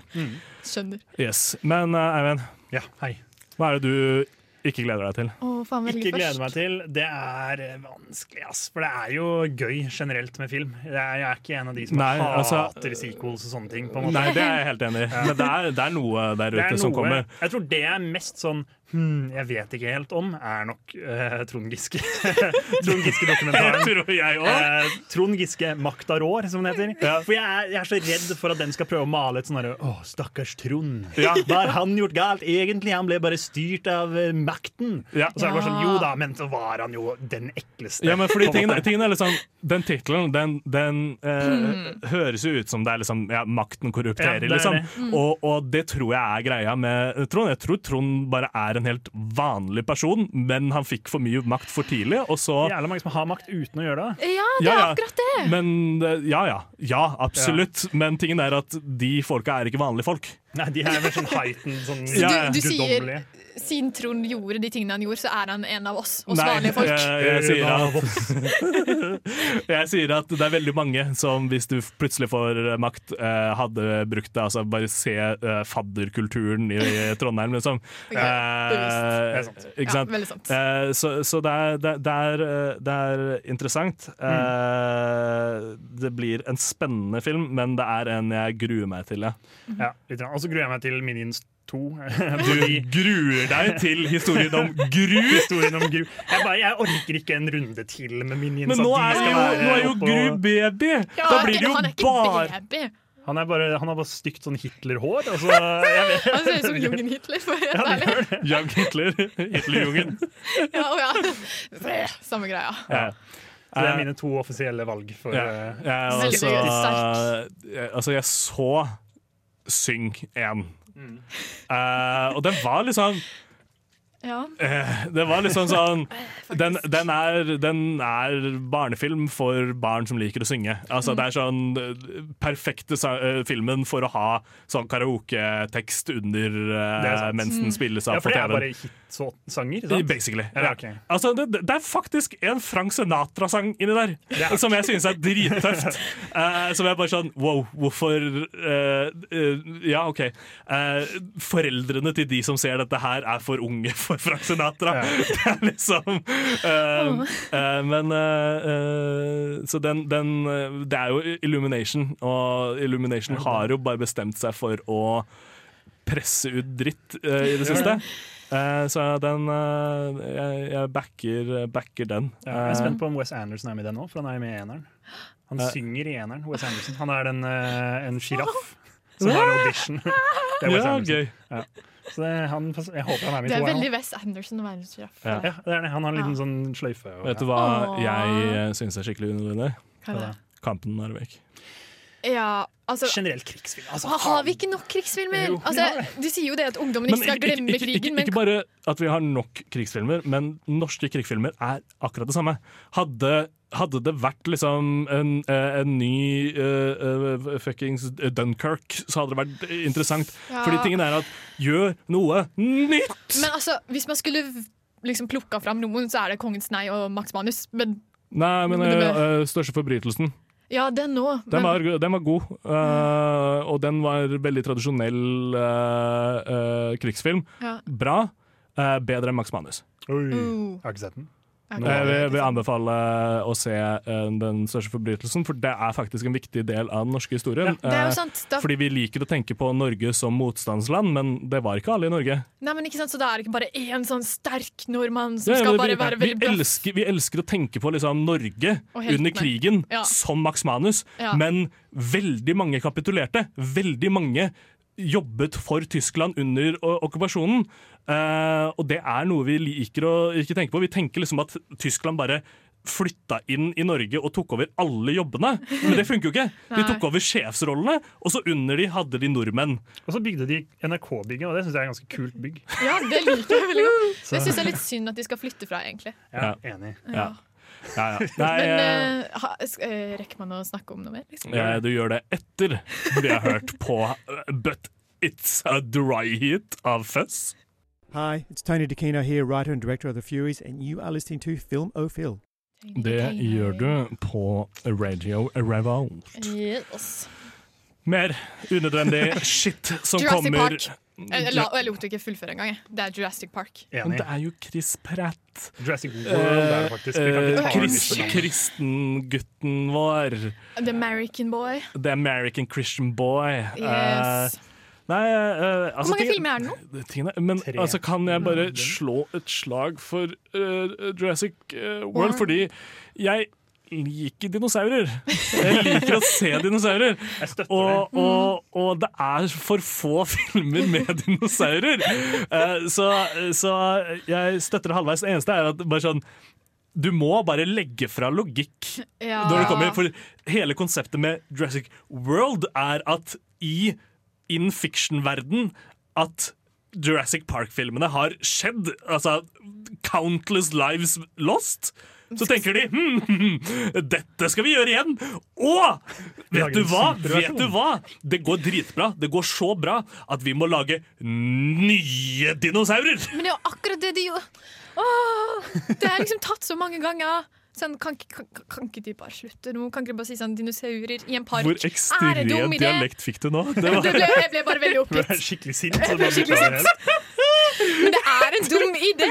skjønner. Yes. Men Eivind, Ja, hei. hva er det du Ikke gleder deg til. Oh, faen, ikke Ikke gleder meg til. Det er eh, vanskelig, ass. For det er jo gøy generelt med film. Jeg er, jeg er ikke en av de som Nei, altså- hater sequels og sånne ting. på en måte. Nei, det er jeg helt enig i. Ja. Men det er, det er noe der ute som kommer. Jeg tror det er mest sånn hmm, jeg vet ikke helt om, er nok uh, Trond Giske. Trond Giske-dokumentaren. Tror jeg òg. Uh, Trond Giske 'Makta rår', som den heter. For jeg er, jeg er så redd for at den skal prøve å male et sånn herre Å, stakkars Trond. Ja. Hva har han gjort galt? Egentlig, han ble bare styrt av uh, makten. Ja. Og så er det bare sånn, jo da, men så var han jo den ekleste. Ja, men fordi tingene, tingene er liksom Den tittelen, den, den eh, Mm. høres jo ut som det er liksom ja, makten Ja, korrupterer, det er liksom. det. Mm. Og, og det tror jeg er greia med Trond. Jeg tror Trond bare er en helt vanlig person, men han fikk for mye makt for tidlig, og så Jævla mange som har makt uten å gjøre det. Ja, det er akkurat det! Men eh, ja, ja. Ja, absolutt. Men tingen er at de folka er ikke vanlige folk. Nei, de er vel sånn heightened, sånn Så Ja, du, du sier siden Trond gjorde de tingene han gjorde, så er han en av oss, oss Nei, vanlige folk. Jeg, jeg, sier at, jeg sier at det er veldig mange som hvis du plutselig får makt, eh, hadde brukt det. Altså bare se eh, fadderkulturen i, Trondheim, liksom. Okay. Eh, er sant. Ikke Ja, sant? Eh, så så det, er, det, er, eh, det er interessant. Eh, det blir en spennende film, men det er en jeg gruer meg til. Ja. Ja, litt grann. Så gruer jeg meg til Minions 2. Du gruer deg til historien om Gru? Historien om Gru. Jeg, bare, jeg orker ikke en runde til med Minions. Men nå er, jo, nå er jo Gru baby! Ja, da blir det jo han er ikke bare baby. Han, er bare, han har bare stygt sånn Hitler-hår. Altså, Han ser ut som jungen Hitler, for å være helt ærlig. Young Hitler. Hitlerjungen. Ja, ja. Samme greia. Ja. Så det er Eh, mine to offisielle valg. For, Ja, eh, jeg, Veldig altså, jeg, altså, jeg så Syng 1. Mm. Uh, og den var liksom Ja. Uh, Det var liksom sånn den, den, er, den er barnefilm for barn som liker å synge. Altså, Mm. Det er sånn eh, perfekte eh, filmen for å ha sånn karaoketekst under eh, er mens den spilles ja, for på det er TV-en. Sant? Basically. Ja, Ja. ok. Altså, det, det er faktisk en Frank Sinatra-sang inni der, Ja. som jeg synes er drittøft. uh, som jeg bare sånn Wow, hvorfor uh, uh, Ja, OK. Eh, foreldrene til de som ser dette her, er for unge for Frank Sinatra. Det er liksom eh, eh, Men Så den, den Det er jo Illumination, og Illumination har jo bare bestemt seg for å presse ut dritt uh, i det siste. Eh, så den eh, Jeg, jeg backer, backer den. Ja, jeg er spent på om Wes Anderson er med i den nå, for han er med i eneren. Han Eh. synger i eneren. Wes Anderson. Han er den, eh, en sjiraff som har audition. Det er Wes Ja, Anderson. gøy. Ja. Så det, han, jeg håper han er med i Det er veldig. Wes Anderson å være en sjiraff. Ja. Ja, det det. Han har en liten Ja. sånn sløyfe. Og, Vet du hva Åh. jeg eh, syns er skikkelig underlig? Kampen er vekk. Ja, altså Generelt krigsfilm. Altså, Har vi ikke nok krigsfilmer? Jo, Altså, du sier jo det at ungdommen ikke skal glemme ikke, krigen, ikke, men ikke bare at vi har nok krigsfilmer, men norske krigsfilmer er akkurat det samme. Hadde, hadde det vært liksom en, eh, en ny uh, fuckings Dunkerque, så hadde det vært interessant. Ja. Fordi tingen er at gjør noe nytt! Men altså, hvis man skulle liksom plukka fram noen, så er det Kongens nei og Max Manus. Men Nei, men Men eh, største forbrytelsen. Ja, den nå. Den Men, var, den var god, eh, og den var veldig tradisjonell uh, uh, krigsfilm. ja. Bra. eh, bedre enn Max Manus. Oi, Uh. har ikke sett den. Jeg vil, vil anbefale å se eh, Den største forbrytelsen, for det er faktisk en viktig del av den norske historien. Det er jo Eh, sant. Da, Fordi vi liker å tenke på Norge som motstandsland, men det var ikke alle i Norge. nei, men ikke sant, Så da er det ikke bare én sånn sterk nordmann som Ja, skal bare vi, være veldig bøff. elsker, vi elsker å tenke på liksom, Norge under krigen Ja. som Max Manus, Ja. men veldig mange kapitulerte. Veldig mange jobbet for Tyskland under okkupasjonen. Eh, og det er noe vi liker å ikke tenke på. Vi tenker liksom at Tyskland bare flytta inn i Norge og tok over alle jobbene. Men det funker jo ikke. De tok over sjefsrollene, og så under de hadde de nordmenn. Og så bygde de NRK-bygget, og det syns jeg er et ganske kult bygg. Ja, det liker jeg veldig godt. Det syns jeg er litt synd at de skal flytte fra, egentlig. Ja, enig. Ja. Ja, ja. Nei, Men eh, eh, ha, eh, rekker man å snakke om noe mer? Liksom? Ja, du gjør det etter vi har hørt på uh, But It's a Dry Heat av Fuzz. Hi, it's Tony DeCino here, writer and director of The Furies, and you are listening to Film O Det gjør du på Radio Revolt. Yes. Mer unødvendig shit som Jurassic kommer Park. Jeg, jeg, la, jeg lot det ikke fullføre engang. Det er Jurassic Park. Men det er jo Chris Pratt. Jurassic World er det faktisk. Uh, Eh, Chris. Kristengutten vår. The American Boy. The American Christian Boy. Yes. Uh, nei, uh, altså, Hvor mange ting- filmer er det nå? tingene, men altså, kan jeg bare slå et slag for uh, Jurassic eh, World? Fordi jeg liker dinosaurer. Jeg liker å se dinosaurer. Og, og, og det er for få filmer med dinosaurer. Eh, så, så jeg støtter det halvveis. Det eneste er at bare sånn du må bare legge fra logikk Ja. når det kommer For hele konseptet med Jurassic World er at i in fiction-verden at Jurassic Park-filmene har skjedd. Altså countless lives lost. Så tenker de hm, dette skal vi gjøre igjen. Og vet du hva? Vet du hva? Det går dritbra. Det går så bra at vi må lage nye dinosaurer. Men det er jo akkurat det de gjorde. Åh, det er liksom tatt så mange ganger. Sånn, kan, kan, kan ikke de bare slutte nå? Kan ikke de bare si sånn dinosaurer i en park? Hvor ekstrem dialekt fikk du nå? Det ble, jeg ble bare veldig Du er oppgitt. skikkelig sint. Jeg ble skikkelig sint. Men det er en dum idé!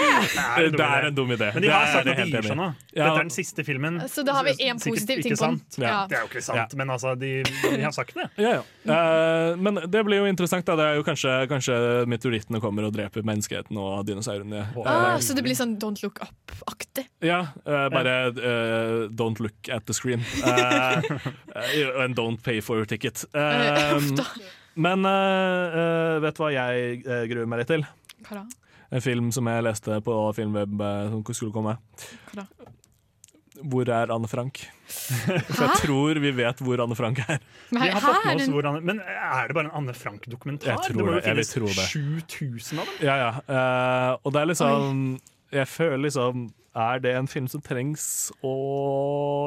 Det er en dum idé. Men de Det har sagt at de gir seg nå. Dette er den siste filmen. Så da har vi en positiv ting på den. Ja. Det er jo ikke sant, men altså, de, de har sagt det. Ja, ja. Uh, men det blir jo interessant. Da. Det er jo kanskje, kanskje meteorittene kommer og dreper menneskeheten og dinosaurene. Ah, Eh, så det blir sånn Don't Look Up-aktig. ja, uh, bare uh, don't look at the screen. Uh, and don't pay for your ticket. Uh, men uh, eh, vet du hva jeg gruer meg litt til? Hva da? En film som jeg leste på Filmweb eh, som skulle komme. Hva da? Hvor er Anne Frank? For jeg tror vi vet hvor Anne Frank er. Men Vi har her fått med er oss hvor han, men er det bare en Anne Frank-dokumentar? Det må jo det, jeg vil finnes 7000 av dem. Ja, ja. Uh, og det er liksom Jeg føler liksom Er det en film som trengs å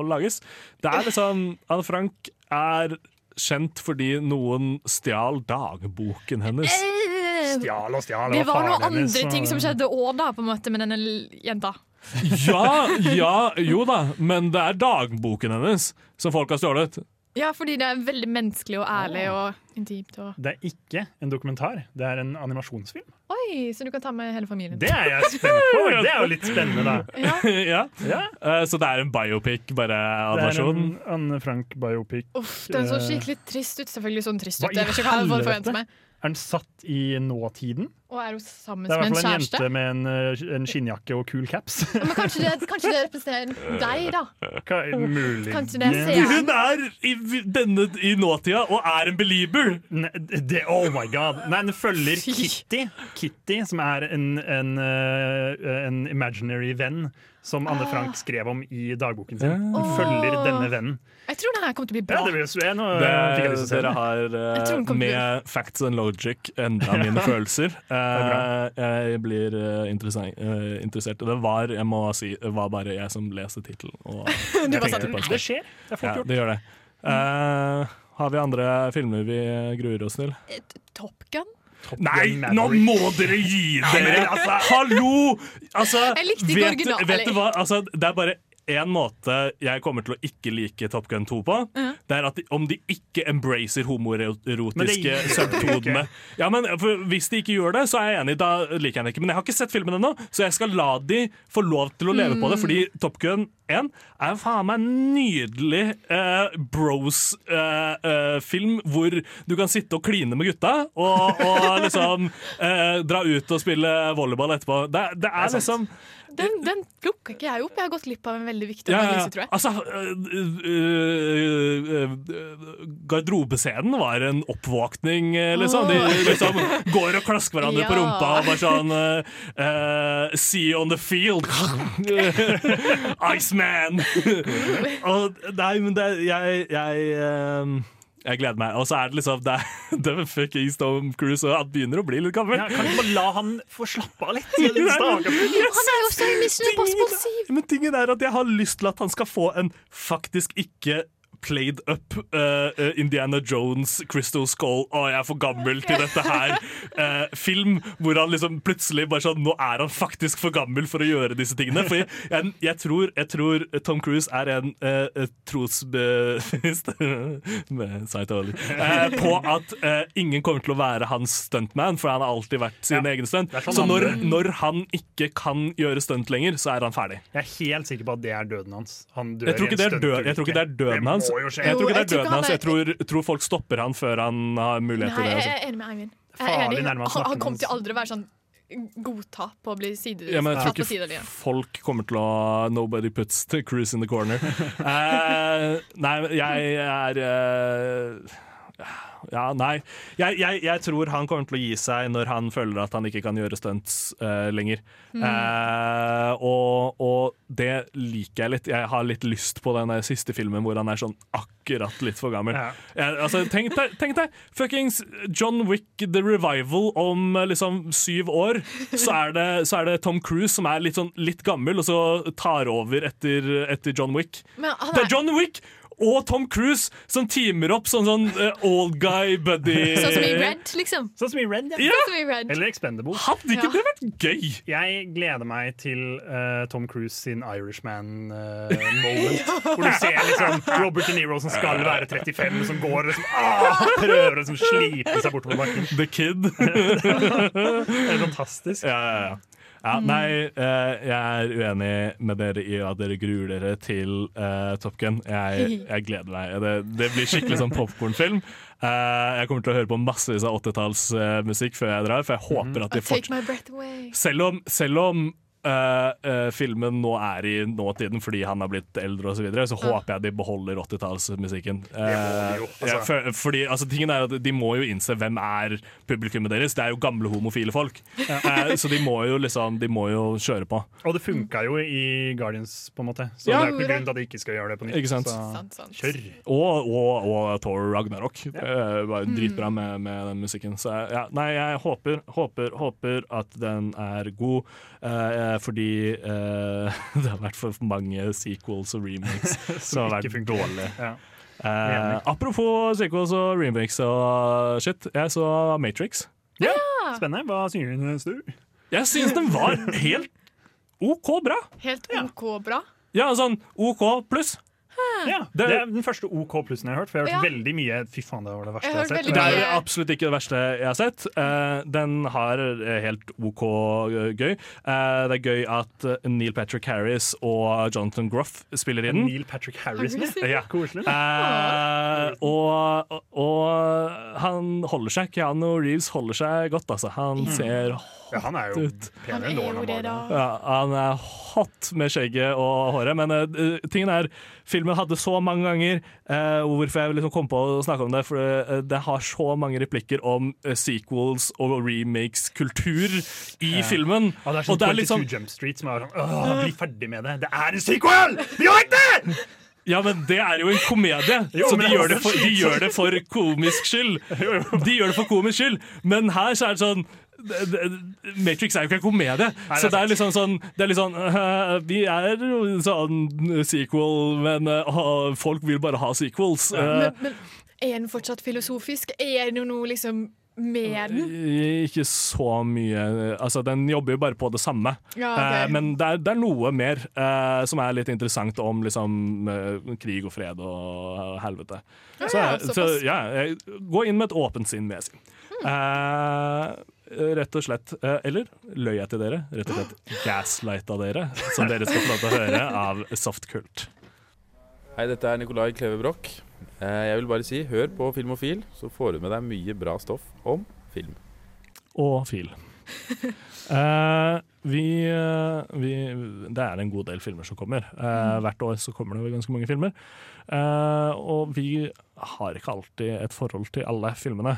lages? Det er liksom Anne Frank er kjent fordi noen stjal dagboken hennes. Eh, Stjal og stjal. Det var noen andre så... ting som skjedde òg, da, på en måte, med denne jenta. Ja, ja, jo da, men det er dagboken hennes som folk har stjålet. Ja, fordi det er veldig menneskelig og ærlig og intimt. Og... Det er ikke en dokumentar, det er en animasjonsfilm. Oi, så du kan ta med hele familien. Det er jeg spent på! Det er jo litt spennende, da. Ja. ja. Uh, så det er en biopic, bare Det er en Anne Frank-biopic. Uff, den så skikkelig trist ut. Selvfølgelig sånn trist ut. Hva i helvete? Er den satt i nåtiden? Og er hun sammen Det er i med en hvert fall en jente med en, eh, en skinnjakke og kul caps. Men kanskje det, kanskje det representerer deg, da? Hva, mulig. Er mulig? Hun er i denne i nåtida og er en belieber! Ne, det, oh my god. Nei, den følger Kitty, Kitty som er en, en, eh, en imaginary venn som Anne Ah. Frank skrev om i dagboken sin. Hun oh. følger denne vennen. Jeg tror det her kommer til å bli bra. Ja, det jeg nå Det, jeg lyst til å dere har uh, med facts and logic endra mine følelser. Uh, jeg blir uh, interessert. Det var, jeg må si, det var bare jeg som leste tittelen. Det skjer. Det er fort Ja, gjort. det gjør det. Eh, har vi andre filmer vi gruer oss til? Top Gun? Nei, Gun nå må dere gi dere! altså- Hallo! Altså, Jeg likte ikke vet, original- vet du hva? Altså, det er bare én måte jeg kommer til å ikke like Top Gun 2 på. Ja. Det er at de, om de ikke embracer homoerotiske subtonene. Ja, men Hvis de ikke gjør det, så er jeg enig. Da liker jeg den ikke. Men jeg har ikke sett filmen ennå, så jeg skal la de få lov til å leve på det. Fordi Top Gun 1 er faen meg en nydelig eh, bros-film hvor du kan sitte og kline med gutta og, og liksom eh, dra ut og spille volleyball etterpå. Det, det er liksom Den, den plukka ikke jeg opp. Jeg har gått glipp av en veldig viktig ja, ja, analyse, tror jeg. Altså, øh, øh, garderobescenen var en oppvåkning, eh, liksom. De liksom går og klasker hverandre på rumpa og bare sånn øh, See you on the field! Iceman! og, nei, men det Jeg, jeg um jeg gleder meg. Og så er det liksom Det, det er fucking Tom Cruise, og han begynner å bli litt gammel. Ja, kan du bare la han få slappe av litt? litt yes. Han er jo i Mission Impossible 7! Men tingen er at jeg har lyst til at han skal få en faktisk ikke played up uh, Indiana Jones, Crystal Skull Å, jeg er for gammel til dette her. uh, film hvor han liksom plutselig bare sånn Nå er han faktisk for gammel for å gjøre disse tingene. For jeg, jeg, jeg, tror, jeg tror Tom Cruise er en uh, trosbevisst på at ingen kommer til å være hans stuntman, for han har alltid vært sin egen stunt. Er sånn Så når, når han ikke kan gjøre stunt lenger, så er han ferdig. Jeg er helt sikker på at det er døden hans. Han Jeg tror ikke det er, død, tror ikke det er døden Det må hans. jo skje. Jeg tror ikke det er døden han hans Jeg tror, tror folk stopper han før han har mulighet til det. jeg altså. er enig med Eivind. Farlig enig. han Han, kommer til aldri å være sånn godta på å bli side, Ja, men jeg tror ikke sidelinja. folk kommer til å Nobody puts the cruise in the corner. uh, nei, jeg er eh, Ja, nei. Jeg, jeg, jeg tror han kommer til å gi seg når han føler at han ikke kan gjøre stunts uh, lenger. Mm. Uh, og, og det liker jeg litt. Jeg har litt lyst på den siste filmen hvor han er sånn akkurat litt for gammel. Jeg, altså, tenk deg, tenk deg fuckings John Wick The Revival om eh, liksom syv år. Så er, det, så er det Tom Cruise som er litt, sånn, litt gammel, og så tar over etter, etter John Wick. Han Det er- er John Wick og Tom Cruise som teamer opp sånn, sånn uh, old guy buddy Sånn som i Red, liksom. Sånn som i Red, Ja. Sånn som i Red. Eller Expendable. Hadde ikke det vært gøy? Jeg gleder meg til uh, Tom Cruise sin Irishman-moment. Hvor du ser liksom Robert De Niro som skal være 35, som går og liksom, ah, prøver å liksom slipe seg bortover bakken. The Kid. det er fantastisk. Ja, ja, ja. Ja, nei, eh, jeg er uenig med dere i at dere gruer dere til uh, Top Gun. Jeg, jeg gleder meg. Det, det blir skikkelig sånn popkornfilm. Uh, jeg kommer til å høre på massevis av 80-tallsmusikk før jeg drar, for jeg håper at de away. Selv om, selv om eh, eh, filmen nå er i nåtiden fordi han har blitt eldre osv., så, videre, så Ja. håper jeg de beholder 80-tallsmusikken. Uh, altså. ja, for- fordi altså, tingen er at De må jo innse hvem er publikummet deres. Det er jo gamle homofile folk. Eh, så de må jo liksom De må jo kjøre på. Og det funka jo i Guardians, på en måte. Så Ja. det er ikke grunn til at de ikke skal gjøre det på nytt. Ikke sant? Så kjør. Og, og, og Thor Ragnarok. Ja. var dritbra med, med den musikken. Så ja, nei, jeg håper, håper, håper at den er god, eh, fordi uh, det har vært for mange sequels og remakes som har vært dårlige. Ja. Eh, apropos sequels og remakes og shit, jeg så Matrix. Ja, Spennende. Hva synes du? Jeg synes den var helt OK bra. Helt OK bra. Ja, sånn OK pluss. Ja, det er den første OK plussen jeg har hørt. For jeg har hørt Ja. veldig mye Fy faen, det var det verste Jeg jeg har sett. Det er absolutt ikke det verste jeg har sett. Eh, den har eh, helt OK gøy. Eh, det er gøy at Neil Patrick Harris og Jonathan Groff spiller i den. Neil Patrick Harris. Ja. Koselig. Eh, og, og, og han holder seg. Keanu Reeves holder seg godt, altså. Han Mm. ser Ja, han er jo penere er enn Lorna. Morgan. Ja, han er hot med skjegget og håret, men uh, tingen er Filmen hadde så mange ganger uh, Hvorfor jeg liksom kom på å snakke om det For uh, det har så mange replikker om sequels og remakes-kultur i Ja. filmen. Ja, det er sånn og det er 22 liksom Jump Street som er sånn Åh, bli ferdig med det! Det er en sequel! Vi vet det! Ja, men det er jo en komedie, Jo, så de gjør, det for, de gjør det for komisk skyld. De gjør det for komisk skyld, men her så er det sånn Matrix er jo ikke en komedie, det er så det er liksom sånn, det er sånn øh, Vi er jo sånn sequel, men uh, folk vil bare ha sequels. Men, Øh, men er den fortsatt filosofisk? Er det noe liksom med den? ikke så mye Altså, Den jobber jo bare på det samme. Ja, okay. Eh, men det er, det er noe mer eh, som er litt interessant om liksom, eh, krig og fred og helvete. Ja, så, ja, så ja, eh, gå inn med et åpent sinn, vil jeg si. Eh, rett og slett. Eh, eller løy jeg til dere? Rett og slett gaslighta dere, som dere skal få lov til å høre av Softkult. Hei, dette er Nikolai Kleve Broch. Eh, Jeg vil bare si, hør på Filmofil, så får du med deg mye bra stoff om film. Og fil. Uh, vi, eh, vi Det er en god del filmer som kommer. Uh, hvert år så kommer det ganske mange filmer. Uh, og vi har ikke alltid et forhold til alle filmene.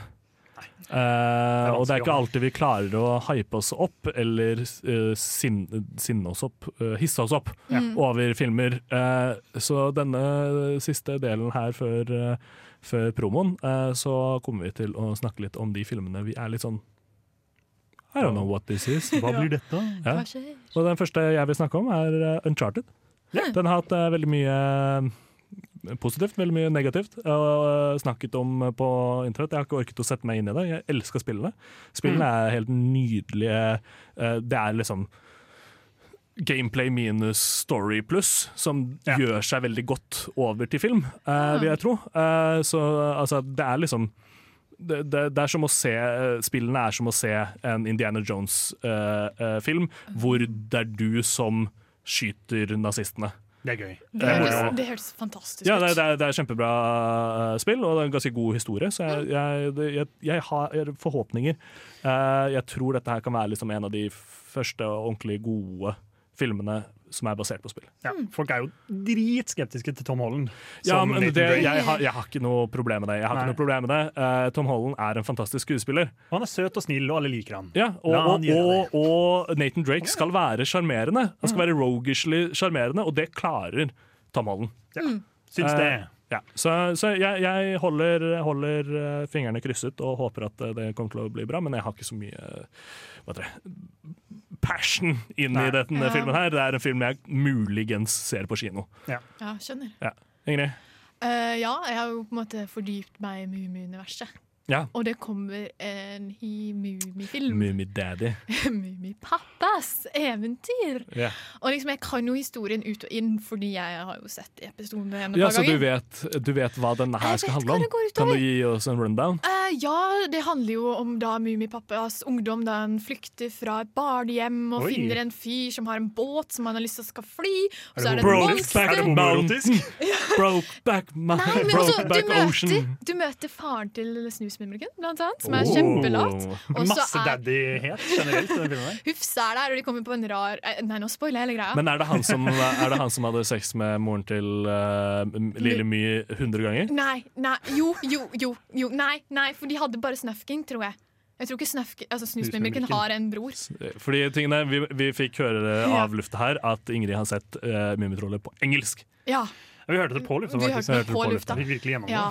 Eh, og det er ikke alltid vi klarer å hype oss opp eller uh, sin, sinne oss opp, uh, hisse oss opp ja. over filmer. Eh, så denne siste delen her før, eh, før promoen, eh, så kommer vi til å snakke litt om de filmene vi er litt sånn I don't know what this is. Hva blir dette? Ja. Og den første jeg vil snakke om, er eh, Uncharted. Den har hatt eh, veldig mye positivt, veldig mye negativt. Og snakket om på internett. Jeg har ikke orket å sette meg inn i det. Jeg elsker spillene. Spillene Mm. er helt nydelige. Eh, Det er liksom gameplay minus story pluss, som gjør seg veldig godt over til film, eh, vil jeg tro. Eh, så altså, det er liksom det, det, det er som å se Spillene er som å se en Indiana Jones-film, hvor det er du som skyter nazistene. Det er gøy. Det høres, det høres fantastisk Ja, det, det, er, det er kjempebra eh, spill, og det er en ganske god historie. Så jeg, jeg, jeg, jeg har forhåpninger. Eh, jeg tror dette her kan være liksom en av de første ordentlig gode filmene som er basert på spill. Ja, folk er jo dritskeptiske til Tom Holland. Ja, men det, jeg, har, jeg har ikke noe problem med det. Jeg har ikke noe problem med det. Uh, Tom Holland er en fantastisk skuespiller. Og han er søt og snill, og alle liker han. Ja, og, han og, og, og Nathan Drake skal være sjarmerende. Han skal være roguishly sjarmerende, og det klarer Tom Holland. Ja, syns det. Uh, ja. Så, så jeg, jeg holder, holder eh, fingrene krysset og håper at det kommer til å bli bra, men jeg har ikke så mye hva det, passion inn Nei. i denne Ja. filmen her. Det er en film jeg muligens ser på kino. Ja. Ja, skjønner. Ja. Ingrid? Uh, ja, jeg har jo på en måte fordypt meg i Mummi-universet. Ja. Og det kommer en ny Mummifilm. Mummidaddy. Mummipappas eventyr. Ja. Og liksom, jeg kan jo historien ut og inn, fordi jeg har jo sett episoden en ja, par så du vet, du vet hva denne her Jeg skal handle om? det Kan du gi oss en rundown? Uh, ja, det handler jo om da Mummipappas ungdom da han flykter fra et barnehjem og Oi. finner en fyr som har en båt som han har lyst til skal fly. Og så er det et Brokeback monster. Mountain! Brokeback Nei, men også, du, Brokeback møter, Ocean! du møter faren til Snusmumrikken, blant annet, som er Oh. kjempelat. Masse daddy-het generelt i den filmen. Hufs er der, og de kommer på en rar eh, Nei, nå spoiler jeg hele greia. Men er det, han som, det han som hadde sex med moren til uh, Lille My 100 ganger? Nei, nei, jo, jo, jo, jo. Nei, nei, for de hadde bare snøfking, tror jeg. Jeg tror ikke Snufking, altså Snusmumrikken har en bror. Fordi tingene, vi, vi fikk høre det av lufta her at Ingrid har sett uh, Mummitrollet på engelsk. Ja. Vi hørte det på lufta, faktisk. faktisk. hørte det på lufta. Vi virkelig gjennom ja.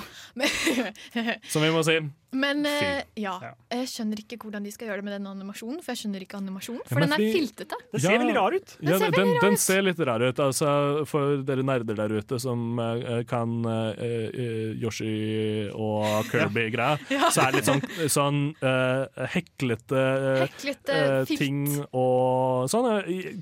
Som vi må si. Men eh, ja, jeg skjønner ikke hvordan de skal gjøre det med den animasjonen. For jeg skjønner ikke animasjonen, for ja, den er fordi- filtete. Det ser veldig rar ut. Ja, ser den, rar den ser litt rar ut. Altså, for dere nerder der ute som uh, kan uh, Yoshi og Kirby-greia, Ja. så er det litt sånn, sånn eh, heklete, Heklete ting og sånn.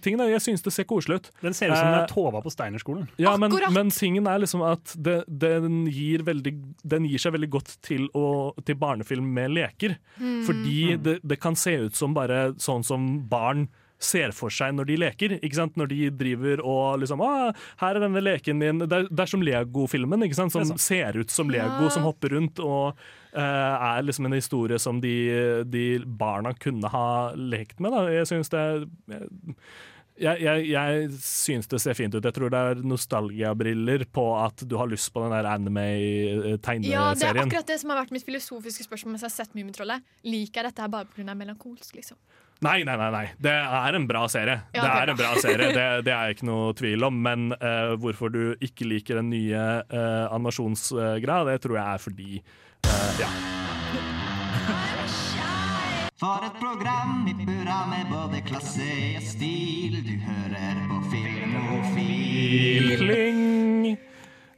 Tingene, jeg syns det ser koselig ut. Den ser ut som den er Tova på Steinerskolen. ja, men, men tingen er liksom at det, den, gir veldig, den gir seg veldig godt til, å, til barnefilm med leker. Mm. Fordi det, det kan se ut som bare sånn som barn ser for seg når de leker. Ikke sant? Når de driver og liksom ah, 'Her er denne leken min.' Det er, det er som Lego-filmen, ikke sant? som er ser ut som Lego, Ja. som hopper rundt. og eh, er liksom en historie som de, de barna kunne ha lekt med. Da. Jeg syns det jeg, jeg, jeg syns det ser fint ut. Jeg tror det er nostalgiabriller på at du har lyst på den der Ja, det er akkurat det som har vært mitt filosofiske spørsmål mens jeg har sett Mummitrollet. Liker jeg dette her bare pga. melankolsk, liksom? Nei, nei, nei, nei. Det er en bra serie. Ja, det er en bra serie, det, det er ikke noe tvil om. Men uh, hvorfor du ikke liker den nye uh, animasjonsgreia, det tror jeg er fordi uh, ja. For et program i burra med både klasse og stil. Du hører på Filmofil. Kling!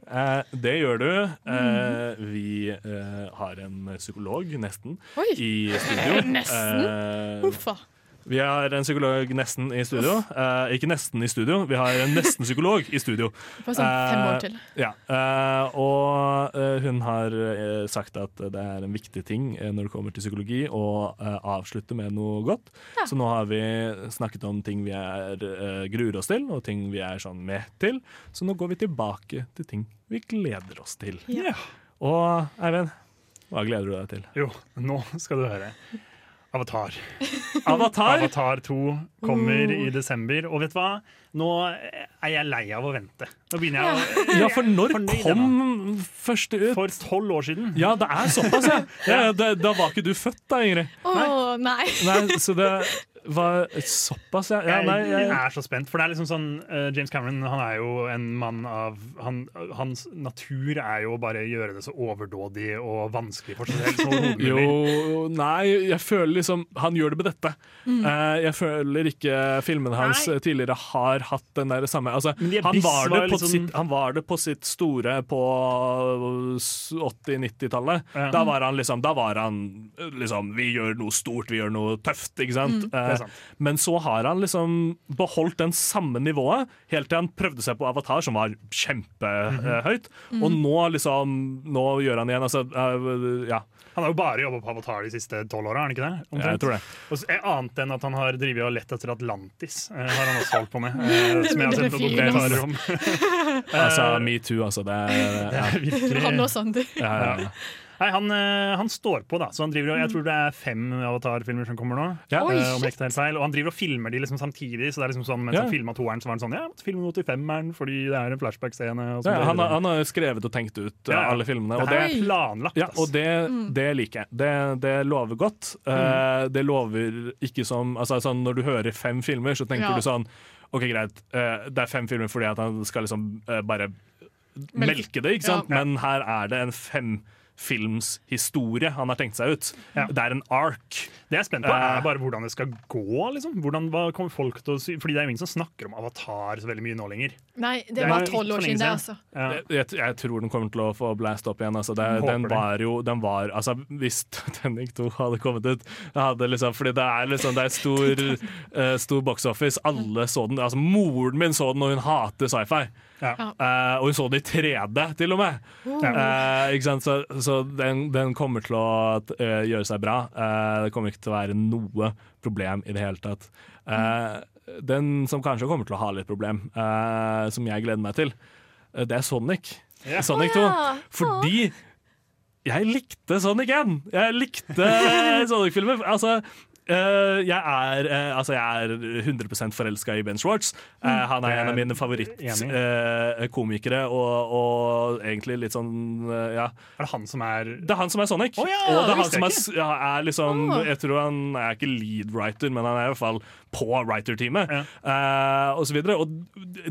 Eh, det gjør du. Eh, vi eh, har en psykolog, nesten, Oi. i studio. Nesten? Eh, Uffa. Vi har en psykolog nesten i studio. Eh, ikke nesten i studio, vi har en nesten-psykolog i studio. På sånn fem år Eh, til. Ja, eh, og eh, hun har eh, sagt at det er en viktig ting eh, når det kommer til psykologi å eh, avslutte med noe godt. Ja. Så nå har vi snakket om ting vi er, eh, gruer oss til, og ting vi er sånn med til. Så nå går vi tilbake til ting vi gleder oss til. Ja. Og Eivind, hva gleder du deg til? Jo, nå skal du høre. Avatar. Avatar? Avatar 2 kommer i desember. Og vet du hva? Nå er jeg lei av å vente. Nå begynner jeg å Ja, for når kom første ut? For tolv år siden. Ja, det er såpass, ja. ja, ja da, da var ikke du født da, Ingrid. Å, nei. Nei, så det Hva, såpass, ja. ja Jeg, nei, jeg, er så spent, for det er liksom sånn uh, James Cameron han er jo en mann av han, Hans natur er jo å bare gjøre det så overdådig og vanskelig for seg selv. Jo, nei, jeg føler liksom Han gjør det med dette. Mm. Uh, jeg føler ikke filmene hans Nei. tidligere har hatt den der samme altså, de han, var det var på liksom- sitt, han var det på sitt store på 80-90-tallet. Ja. Da var han liksom Da var han liksom Vi gjør noe stort, vi gjør noe tøft, ikke sant? Mm, Eh. Men så har han liksom beholdt den samme nivået helt til han prøvde seg på Avatar, som var kjempehøyt. Mhm. Og nå liksom Nå gjør han igjen altså, uh, Ja. Han har jo bare jobba på Avatar de siste tolv åra, har han ikke det? Omtrent. jeg tror det. Og så, eh, annet enn at han har drevet og lett etter Atlantis, uh, har han også holdt på med. Uh, som jeg har sett dokumentarer om. Altså, metoo, altså. Det er, Det er virkelig Han og Sander. Ja, ja, ja. Nei, han, eh, han står på, da. Så han driver Jeg tror det er fem Avatar-filmer som kommer nå. Ja. eh, Oi, om jeg ikke tar helt feil Og han driver og filmer de liksom samtidig. Så det er liksom sånn Mens Ja. han filma toeren, så var han sånn Ja, jeg måtte filme noe til femmeren fordi det er en flashback-scene. Ja, han, han har skrevet og tenkt ut uh, Ja, alle filmene. Det Og det, er planlagt, ja, og det, Mm. det liker jeg. Det, det lover godt. Eh, det lover ikke som altså, sånn, Når du hører fem filmer, så tenker Ja. du sånn OK, greit, uh, det er fem filmer fordi at han skal liksom uh, bare Melke. det, ikke sant? Ja. Men her er det en femfilms historie han har tenkt seg ut. Ja. Det er en ark. Det jeg er spent på, Eh. er bare hvordan det skal gå. Liksom. Hvordan, hva kommer folk til å si? Fordi det er jo ingen som snakker om Avatar så veldig mye nå lenger. Nei, det var tolv år siden, det, siden. altså. Ja. Jeg, jeg, jeg tror den kommer til å få blast opp igjen. Altså. Det, den var jo den var, altså, Hvis Titanic 2 hadde kommet ut hadde liksom, Fordi det er liksom Det er stor, uh, stor box office. Alle så den. Altså, moren min så den, og hun hater sci-fi. Ja. Eh, og hun så den i 3D, til og med. Eh, ikke sant? Så, så den, den kommer til å uh, gjøre seg bra. Eh, det kommer ikke til å være noe problem i det hele tatt. Eh, den som kanskje kommer til å ha litt problem, eh, som jeg gleder meg til, det er Sonic. Yeah. Sonic 2. Fordi jeg likte Sonic 1! Jeg likte Sonic-filmer. Altså, jeg, er, eh, altså jeg er 100% forelska i Ben Schwartz. Eh, han er en av mine favorittkomikere, og, og egentlig litt sånn eh, Ja. Er det han som er Det er han som er Sonic. Oh, ja, og det er han som er, ja, er liksom Jeg tror han er ikke lead writer, men han er i hvert fall på writer-teamet. eh, og så videre. Og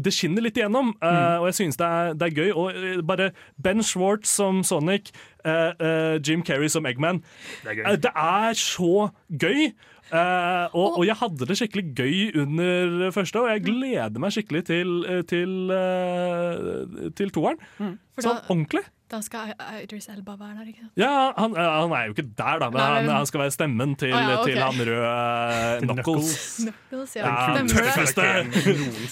det skinner litt igjennom, uh, Mm. og jeg synes det er, det er gøy. Og eh, bare Ben Schwartz som Sonic, uh, eh, Jim Carrey som Eggman. Det er gøy. Eh, det er så gøy! Uh, og, og jeg hadde det skikkelig gøy under første, og jeg gleder meg skikkelig til, eh, til, eh, til toeren. For Sånn da- ordentlig. Da skal Idris Elba være der, ikke sant? Ja, han, eh, han er jo ikke der, da, men Nei, han, men- han skal være stemmen til, ah, ja, okay. til han røde Til Knuckles. Knuckles, ja. Ja, den det. tøffeste.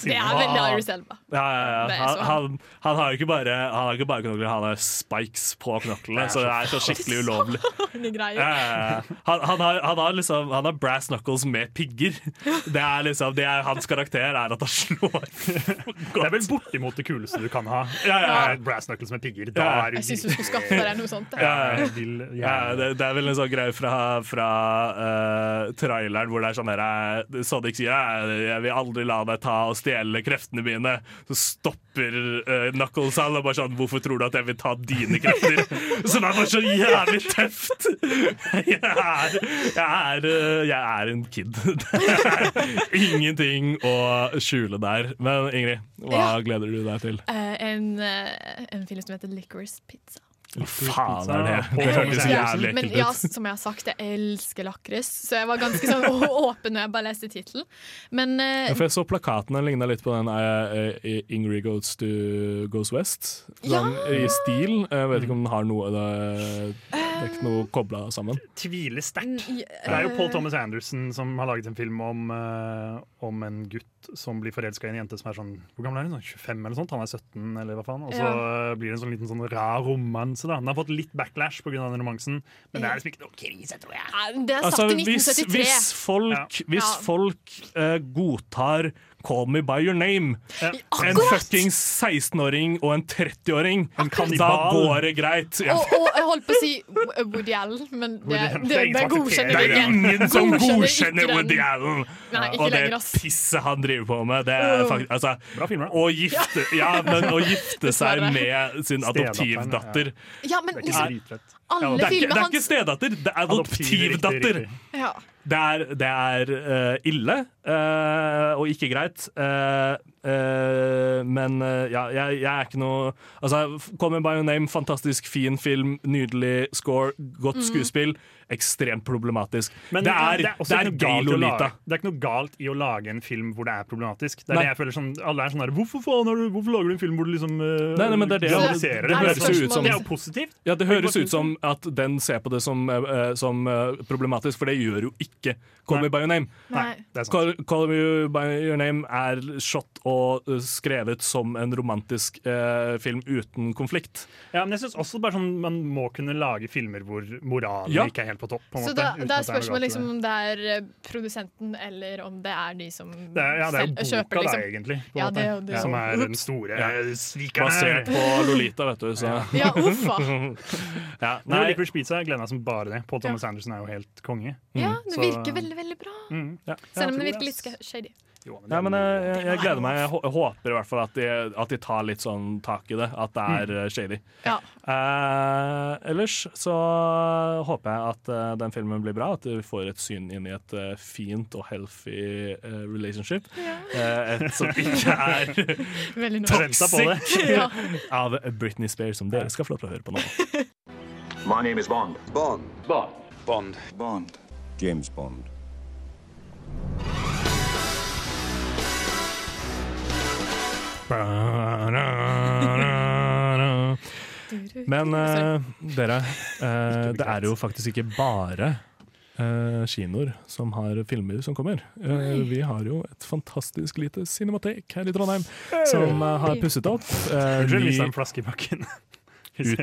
Det er veldig Idris Elba. Ja, ja, ja. Han, han, han har jo ikke bare Han har ikke bare knokler, han har spikes på knoklene, så det er så skikkelig ulovlig. Han, han, har, han, har liksom, han har brass knuckles med pigger. Det er liksom, det er Hans karakter er at han slår Det er vel bortimot det kuleste du kan ha. Ja, ja, ja. Knuckles med pigger. Da Ja. er du Jeg syns du skulle skaffe deg noe sånt. Ja, vil Ja, det, det er vel en sånn greie fra, fra uh, traileren hvor det er sånn her eh, Sonic sier jeg, jeg vil aldri la deg ta og stjele kreftene mine. Så stopper uh, Knuckles han og bare sånn Hvorfor tror du at jeg vil ta dine krefter? Som er bare så jævlig tøft! Jeg er, jeg er, jeg er en kid. Det er ingenting å skjule der. Men Ingrid, hva Ja. gleder du deg til? Uh, en, uh, en film som heter Licorice Pizza. Hva faen er det? Det hørtes Thomas jævlig Men ekkelt ja, ut. som jeg har sagt, jeg elsker lakris, så jeg var ganske sånn åpen når jeg bare leste tittelen. Men uh, Ja, for jeg så plakaten, den ligna litt på den uh, Ingrid Goes, to, Goes West. Sånn, I stil. Jeg vet ikke om den har noe Det, det er ikke noe kobla sammen. Tviler sterkt. Det er jo Paul Thomas Anderson som har laget en film om, uh, om en gutt som blir forelska i en jente som er sånn Hvor gammel er hun? Sånn 25 eller sånt? Han er 17, eller hva faen? Og så blir det en sånn liten sånn rar romanse. da Den har fått litt backlash pga. den romansen, men det er liksom ikke noe krise, tror jeg. ja, Det er satt Altså, i 1973. hvis folk, hvis Ja. folk uh, godtar Call Me By Your Name, en fuckings 16-åring og en 30-åring, da kannibal. går det greit. Ja. Og, og jeg holdt på å si Woody Allen, men det, det, Det godkjenner vi ikke. Det er ingen som Godkjenner. Woody Allen! Nei, og det pisset han driver på med. Det er faktisk, altså, Bra filmer, da. å gifte, ja, men å gifte seg med sin adoptivdatter Ja, men Det Alle det, er ikke, det er ikke stedatter, det er adoptivdatter. Ja. Det er, det er uh, ille uh, og ikke greit. Uh, eh, men ja, jeg, jeg er ikke noe Altså, Come by your name, fantastisk fin film, nydelig score, godt Mm. Ekstremt problematisk. Men det er, det er, det er gay Lolita. lage, det er ikke noe galt i å lage en film hvor det er problematisk. Det er Nei. det jeg føler sånn, Alle er sånn her Hvorfor faen har du, hvorfor lager du en film hvor du liksom uh, Nei, nei, men det er det. glamoriserer Det det? høres jo ut som- Det er jo positivt. Ja, Det høres ut som at den ser på det som, uh, som uh, problematisk, for det gjør jo ikke Call Me By Your Name. Call, Call Me By Your Name er shot og skrevet som en romantisk film uten konflikt. Ja, men jeg synes også bare sånn Man må kunne lage filmer hvor moralen Ja. ikke er helt på topp. På en Så måte, da, da er det spørsmålet liksom om det er eh, produsenten eller om det er de som det er, ja, det er jo boka, kjøper, da, liksom. egentlig. På Ja, måte, det det. Som er den store Ja. svikeren her. Basert på Lolita, vet du. Så. Ja, uffa. ja, Nei, Licorice Pizza gleder meg som bare det. Paul Thomas Anderson er jo helt konge. Ja, det Så- virker veldig, veldig bra. Mm, ja. Selv om det virker litt shady. Jo, men Ja, men jeg, jeg, jeg gleder meg. Jeg håper i hvert fall at de, at de tar litt sånn tak i det. At det er mm. shady. Ja. Eh, ellers så håper jeg at uh, den filmen blir bra. At vi får et syn inn i et uh, fint og healthy uh, relationship. Eh, et som ikke er Veldig på det. toxic Ja. av Britney Spears, som dere skal få lov til å høre på nå. My name is Bond. Bond. Bond. Bond. Bond. James Bond. Men uh, dere, uh, det er jo faktisk ikke bare uh, kinoer som har filmer som kommer. Eh, vi har jo et fantastisk lite cinematek her i Trondheim som har pusset opp. Uh, Unnskyld, mista en flaske i bakken. Ut.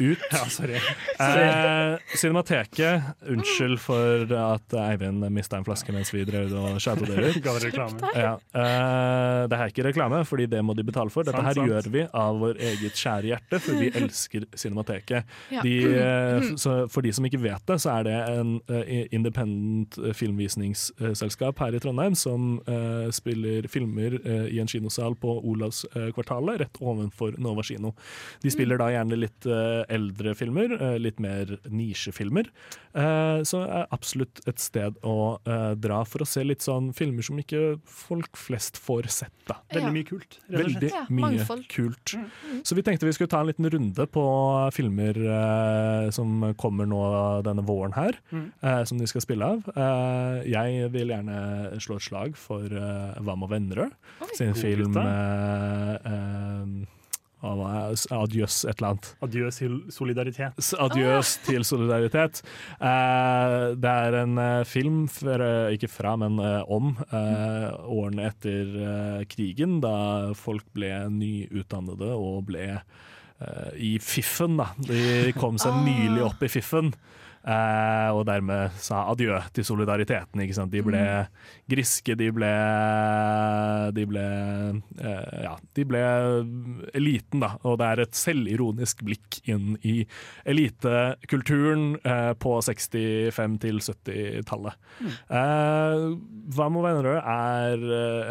ut. Ja, sorry. Eh, Cinemateket, unnskyld for at Eivind mista en flaske mens vi drev og shoutodeler. Dere? Ja, eh, det er ikke reklame, fordi det må de betale for. Dette Sant, her sant. gjør vi av vår eget kjære hjerte, for vi elsker Cinemateket. Ja. De, eh, så for de som ikke vet det, så er det en eh, independent eh, filmvisningsselskap her i Trondheim som eh, spiller filmer eh, i en kinosal på Olavskvartalet, rett ovenfor Nova kino. De spiller da gjerne litt eh, eldre filmer, eh, litt mer nisjefilmer. Eh, så er absolutt et sted å dra for å se litt sånn filmer som ikke folk flest får sett. da. Veldig mye kult. Rett og Veldig. Ja, mye kult. Så vi tenkte vi skulle ta en liten runde på filmer som kommer nå denne våren her, Mm. som de skal spille av. Eh, jeg vil gjerne slå et slag for Hva med Vennerød sin film film gutta. Eh? Adjøs et eller annet. Adjøs til solidaritet. Adjøs til solidaritet. Eh, det er en eh, film, fra, ikke fra, men eh, om eh, årene etter eh, krigen, da folk ble nyutdannede og ble eh, i fiffen. Da. De kom seg Ah. nylig opp i fiffen. Eh, og dermed sa adjø til solidariteten. De ble griske, de ble De ble eh, Ja, de ble eliten, da. Og det er et selvironisk blikk inn i elitekulturen eh, på 65- til 70-tallet. Eh, Hva med Vennerød er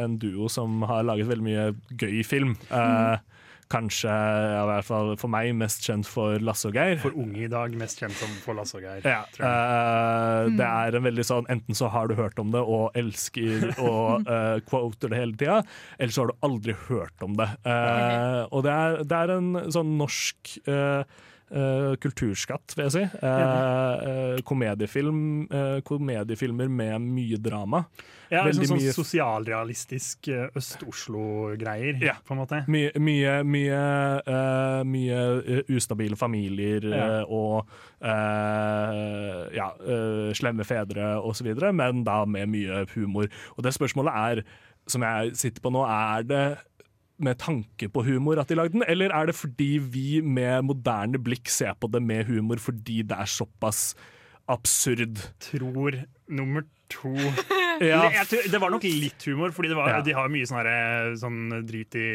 en duo som har laget veldig mye gøy film. Eh, Kanskje, ja, i hvert fall for meg, mest kjent for Lasse og Geir. For unge i dag, mest kjent som for Lasse og Geir. Ja, tror jeg. eh, Mm. det er en veldig sånn Enten så har du hørt om det og elsker og uh, quoter det hele tida, eller så har du aldri hørt om det. Uh, og det er, det er en sånn norsk eh, eh, kulturskatt, vil jeg si. Uh, uh, komediefilm, komediefilmer med mye drama. Ja, Veldig sånn, mye- sånn sosialrealistisk eh, Øst-Oslo-greier, Ja. på en måte. Mye, mye, mye, mye ustabile familier Ja. og ja, slemme fedre osv., men da med mye humor. Og det spørsmålet er, som jeg sitter på nå, er det med tanke på humor at de lagde den, eller er det fordi vi med moderne blikk ser på det med humor fordi det er såpass absurd? Tror nummer to Ja. Jeg tror- Det var nok litt humor, Fordi var, Ja. de har mye sånn, her, sånn drit i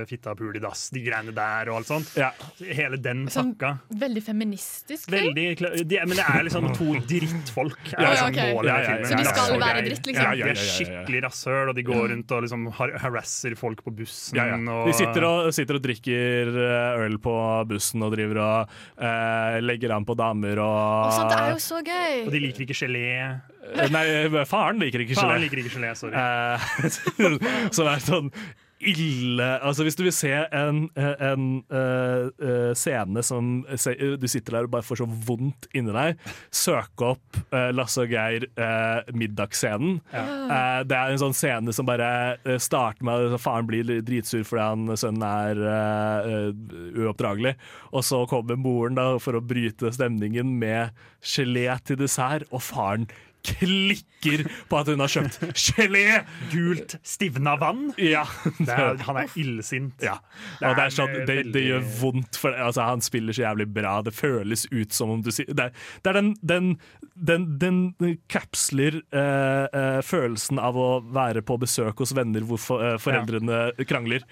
eh, fitta, pul i dass, de greiene der og alt sånt. Hele den Sånn veldig feministisk. Veldig, de, men det er liksom to drittfolk. Er Ja, okay. ok. målet Ja, ja, ja. Så de skal Det være dritt, liksom? Ja, Ja, ja, de ja, er ja, ja. skikkelig rasshøl, og de går rundt og liksom har- harasser folk på bussen. Ja, ja. Og, De sitter og, sitter og drikker eh, øl på bussen og driver og eh, legger an på damer og Og sånt, det er jo så gøy! og de liker ikke gelé. Eh, Nei, faren liker ikke Faren gelé. liker ikke gelé, sorry. Eh, Som er sånn ille Altså Hvis du vil se en, en uh, scene som se, Du sitter der og bare får så vondt inni deg, søk opp uh, Lasse og Geir middagsscenen. Eh, det er en sånn scene som bare starter med at faren blir dritsur fordi han, sønnen er uoppdragelig. Og så kommer moren da for å bryte stemningen med gelé til dessert, og faren klikker på at hun har kjøpt gelé! Gult stivna vann. Ja. Det er, han er illsint. Ja. Og det, er sånn, det, det gjør vondt, for altså, han spiller så jævlig bra. Det føles ut som om du sier Det er, det er den, den, den, den kapsler uh, uh, følelsen av å være på besøk hos venner hvor for, uh, foreldrene krangler.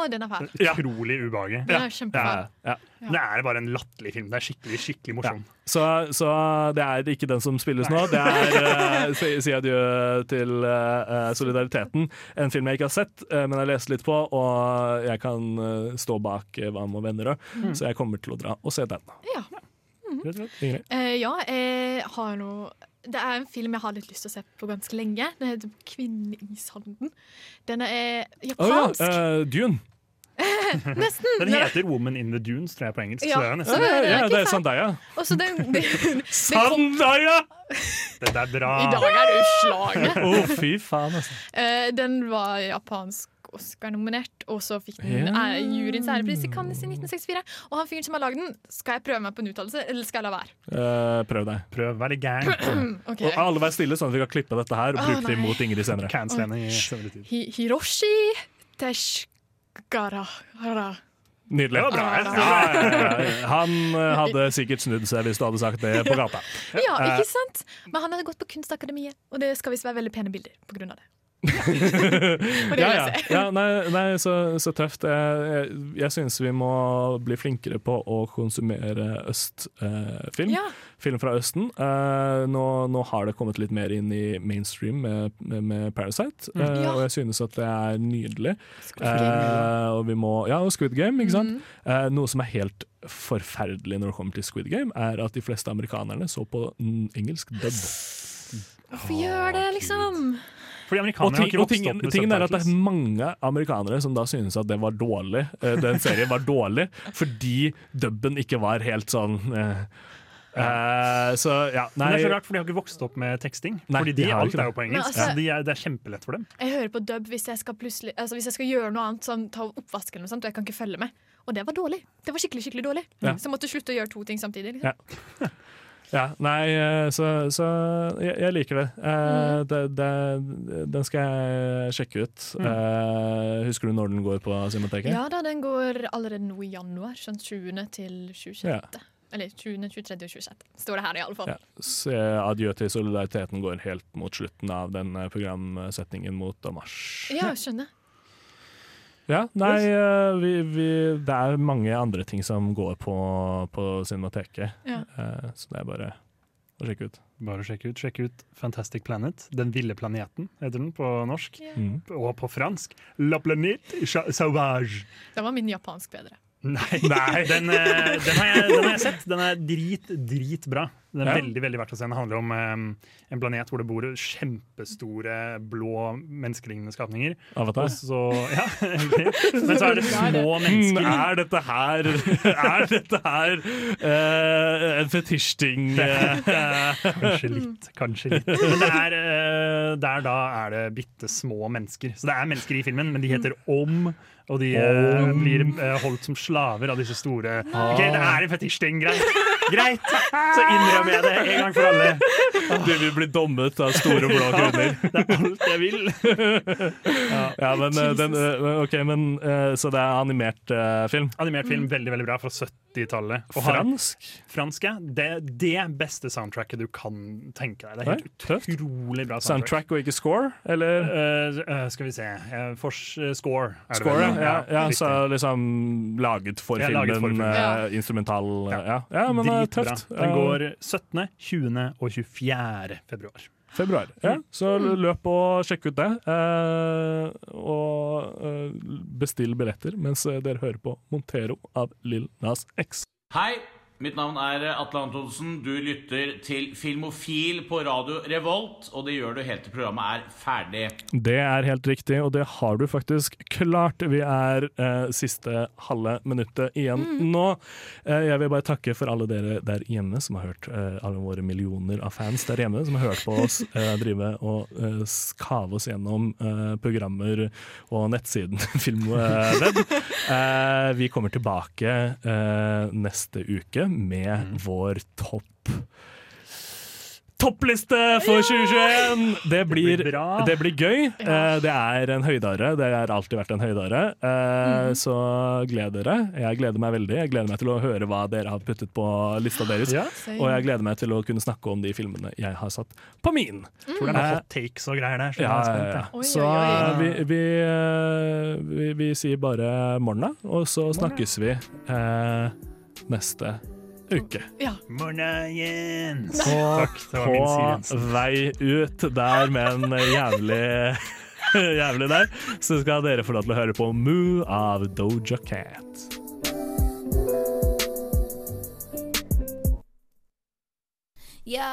Å, den er fæl. Ja. Utrolig ubehagelig. Den er kjempefæl. Ja, ja. Det er bare en latterlig film. Det er skikkelig skikkelig morsom. Så, så det er ikke den som spilles nå. Det er uh, Si si adjø til uh, Solidariteten. En film jeg ikke har sett, uh, men jeg har lest litt på, og jeg kan uh, stå bak uh, Hva med venner òg, Mm. så jeg kommer til å dra og se den. Ja. Ingrid? Eh, ja, jeg har noe Det er en film jeg har litt lyst til å se på ganske lenge. Den heter 'Kvinneishalden'. Den er Å ja, japansk. eh, Dune. Nesten. Den heter 'Woman in the Dunes', tror jeg på engelsk. Ja. Så det er nesten det er Ja, det er. Sandaya. Den, den, den Sandaya! Dette er bra. I dag er du slaget. Å, fy faen, altså. Uh, den var japansk Oscar-nominert, og så fikk den yeah. juryens ærepris i Cannes i 1964. Og han fyren som har lagd den, skal jeg prøve meg på en uttalelse, eller skal jeg la være? Uh, prøv deg. Prøv, vær litt gæren. okay. Og alle vær stille, sånn at vi kan klippe dette her og bruke bruke det mot Ingrid senere. Cancel Hiroshi i Hiroshi Teshkara. Nydelig. Det var bra, ja. Han eh, hadde sikkert snudd seg hvis du hadde sagt det på gata. Ja, Eh, ikke sant? Men han hadde gått på Kunstakademiet, og det skal visst være veldig pene bilder på grunn av det. Ja, ja. ja, nei, nei så, så tøft. Jeg, jeg, jeg syns vi må bli flinkere på å konsumere østfilm. Ja. Film fra Østen. Eh, nå, nå har det kommet litt mer inn i mainstream med, med, med Parasite, Mm. eh, og jeg synes at det er nydelig. Eh, og vi må, ja, og Squid Game, ikke sant? Mm. Eh, noe som er helt forferdelig når det kommer til Squid Game, er at de fleste amerikanerne så på engelsk dub. Hvorfor gjør det, liksom? Fordi Og, amerikanere har ikke vokst opp med tingen er at det er mange amerikanere som da synes at det var dårlig, eh, den serien var dårlig, fordi dubben ikke var helt sånn eh, Uh, Så ja, Men nei det er så rart, for de har ikke vokst opp med teksting. Nei, Fordi de de, alt er jo på engelsk. Altså- ja. de er, det er kjempelett for dem. Jeg hører på dub hvis jeg skal, altså hvis jeg skal gjøre noe annet, som ta oppvask eller noe sånt, og jeg kan ikke følge med. Og det var dårlig. Det var skikkelig skikkelig dårlig. Ja. Så jeg måtte slutte å gjøre to ting samtidig. Liksom. Ja. Nei, eh, så, så jeg, jeg liker det. Eh, det, det. Den skal jeg sjekke ut. Eh, husker du når den går på Cinemateket? Ja da, den går allerede nå i januar. Sånn 20. til 26. Ja. Eller 20., 23. og 26. Står det her i alle fall. Ja. Adjø til solidariteten går helt mot slutten av den programsetningen mot mars. Ja, skjønner. Ja, nei, eh, vi, vi, det er mange andre ting som går på, på Cinemateket, Ja. Eh, så det er bare å sjekke ut. Bare sjekk ut, sjekk ut Fantastic Planet. Den ville planeten, heter den på norsk. Mm. Og på fransk La planète sauvage. Da var min japansk bedre. Nei, Den, eh, den, har jeg, den har jeg sett. Den er drit, dritbra. Den er Ja. veldig veldig verdt å se. Den handler om eh, en planet hvor det bor kjempestore blå menneskelignende skapninger. Avatar. Og så, ja, egentlig. Men så er det små mennesker. Er dette her Er dette her eh, en fetisjting? eh? Kanskje litt. kanskje litt Men det er, eh, der da er det bitte små mennesker. Så det er mennesker i filmen, men de heter Om. Og de eh, Om. blir eh, holdt som slaver av disse store Ok, det er en fetisjting, greit. Greit, så innrømmer med det en gang for alle. Du vil bli dommet av store blå grunner Det er alt jeg vil. Ja, men, eh, den, eh, ok, men eh, Så det er animert film? Animert film, veldig veldig bra, fra 80-tallet. Fransk? Fransk, ja. Det, det beste soundtracket du kan tenke deg. Det er helt Nei, utrolig bra soundtrack. Soundtrack og ikke score, eller? Uh, uh, skal vi se uh, for, Score. er det Score, vel? ja. ja, ja så liksom laget for Ja, filmen, laget for filmen. Ja. instrumental Ja, ja men det er Dritbra. tøft. Den går 17., 20. og 24. februar. Februar. Ja, så løp og sjekk ut det. Eh, og eh, bestill billetter mens eh, dere hører på Montero av Lill Nas X. Hei, mitt navn er Atle Antonsen. Du lytter til Filmofil på radio Revolt, og det gjør du helt til programmet er ferdig. Det er helt riktig, og det har du faktisk klart. Vi er eh, siste halve minuttet igjen nå. Eh, jeg vil bare takke for alle dere der hjemme som har hørt, eh, alle våre millioner av fans der hjemme som har hørt på oss eh, drive og eh, skave oss gjennom eh, programmer og nettsiden Filmweb. Eh, vi kommer tilbake eh, neste uke med vår topp Toppliste for 2021! Det blir, blir det blir gøy. Eh, Det er en høydare. Det har alltid vært en høydare. Eh, Så gled dere. Jeg gleder meg veldig. Jeg gleder meg til å høre hva dere har puttet på lista deres. Ja. Og jeg gleder meg til å kunne snakke om de filmene jeg har satt på min. Tror det er Eh, hot takes og greier der. så ja, ja, ja. Så vi, vi, vi, vi sier bare morna, og så snakkes vi eh, neste uke. Ja. Mornings! Takk, det var min på vei ut der med en jævlig Jævlig der, så skal dere få lov til å høre på Moo av Doja Cat. Ja,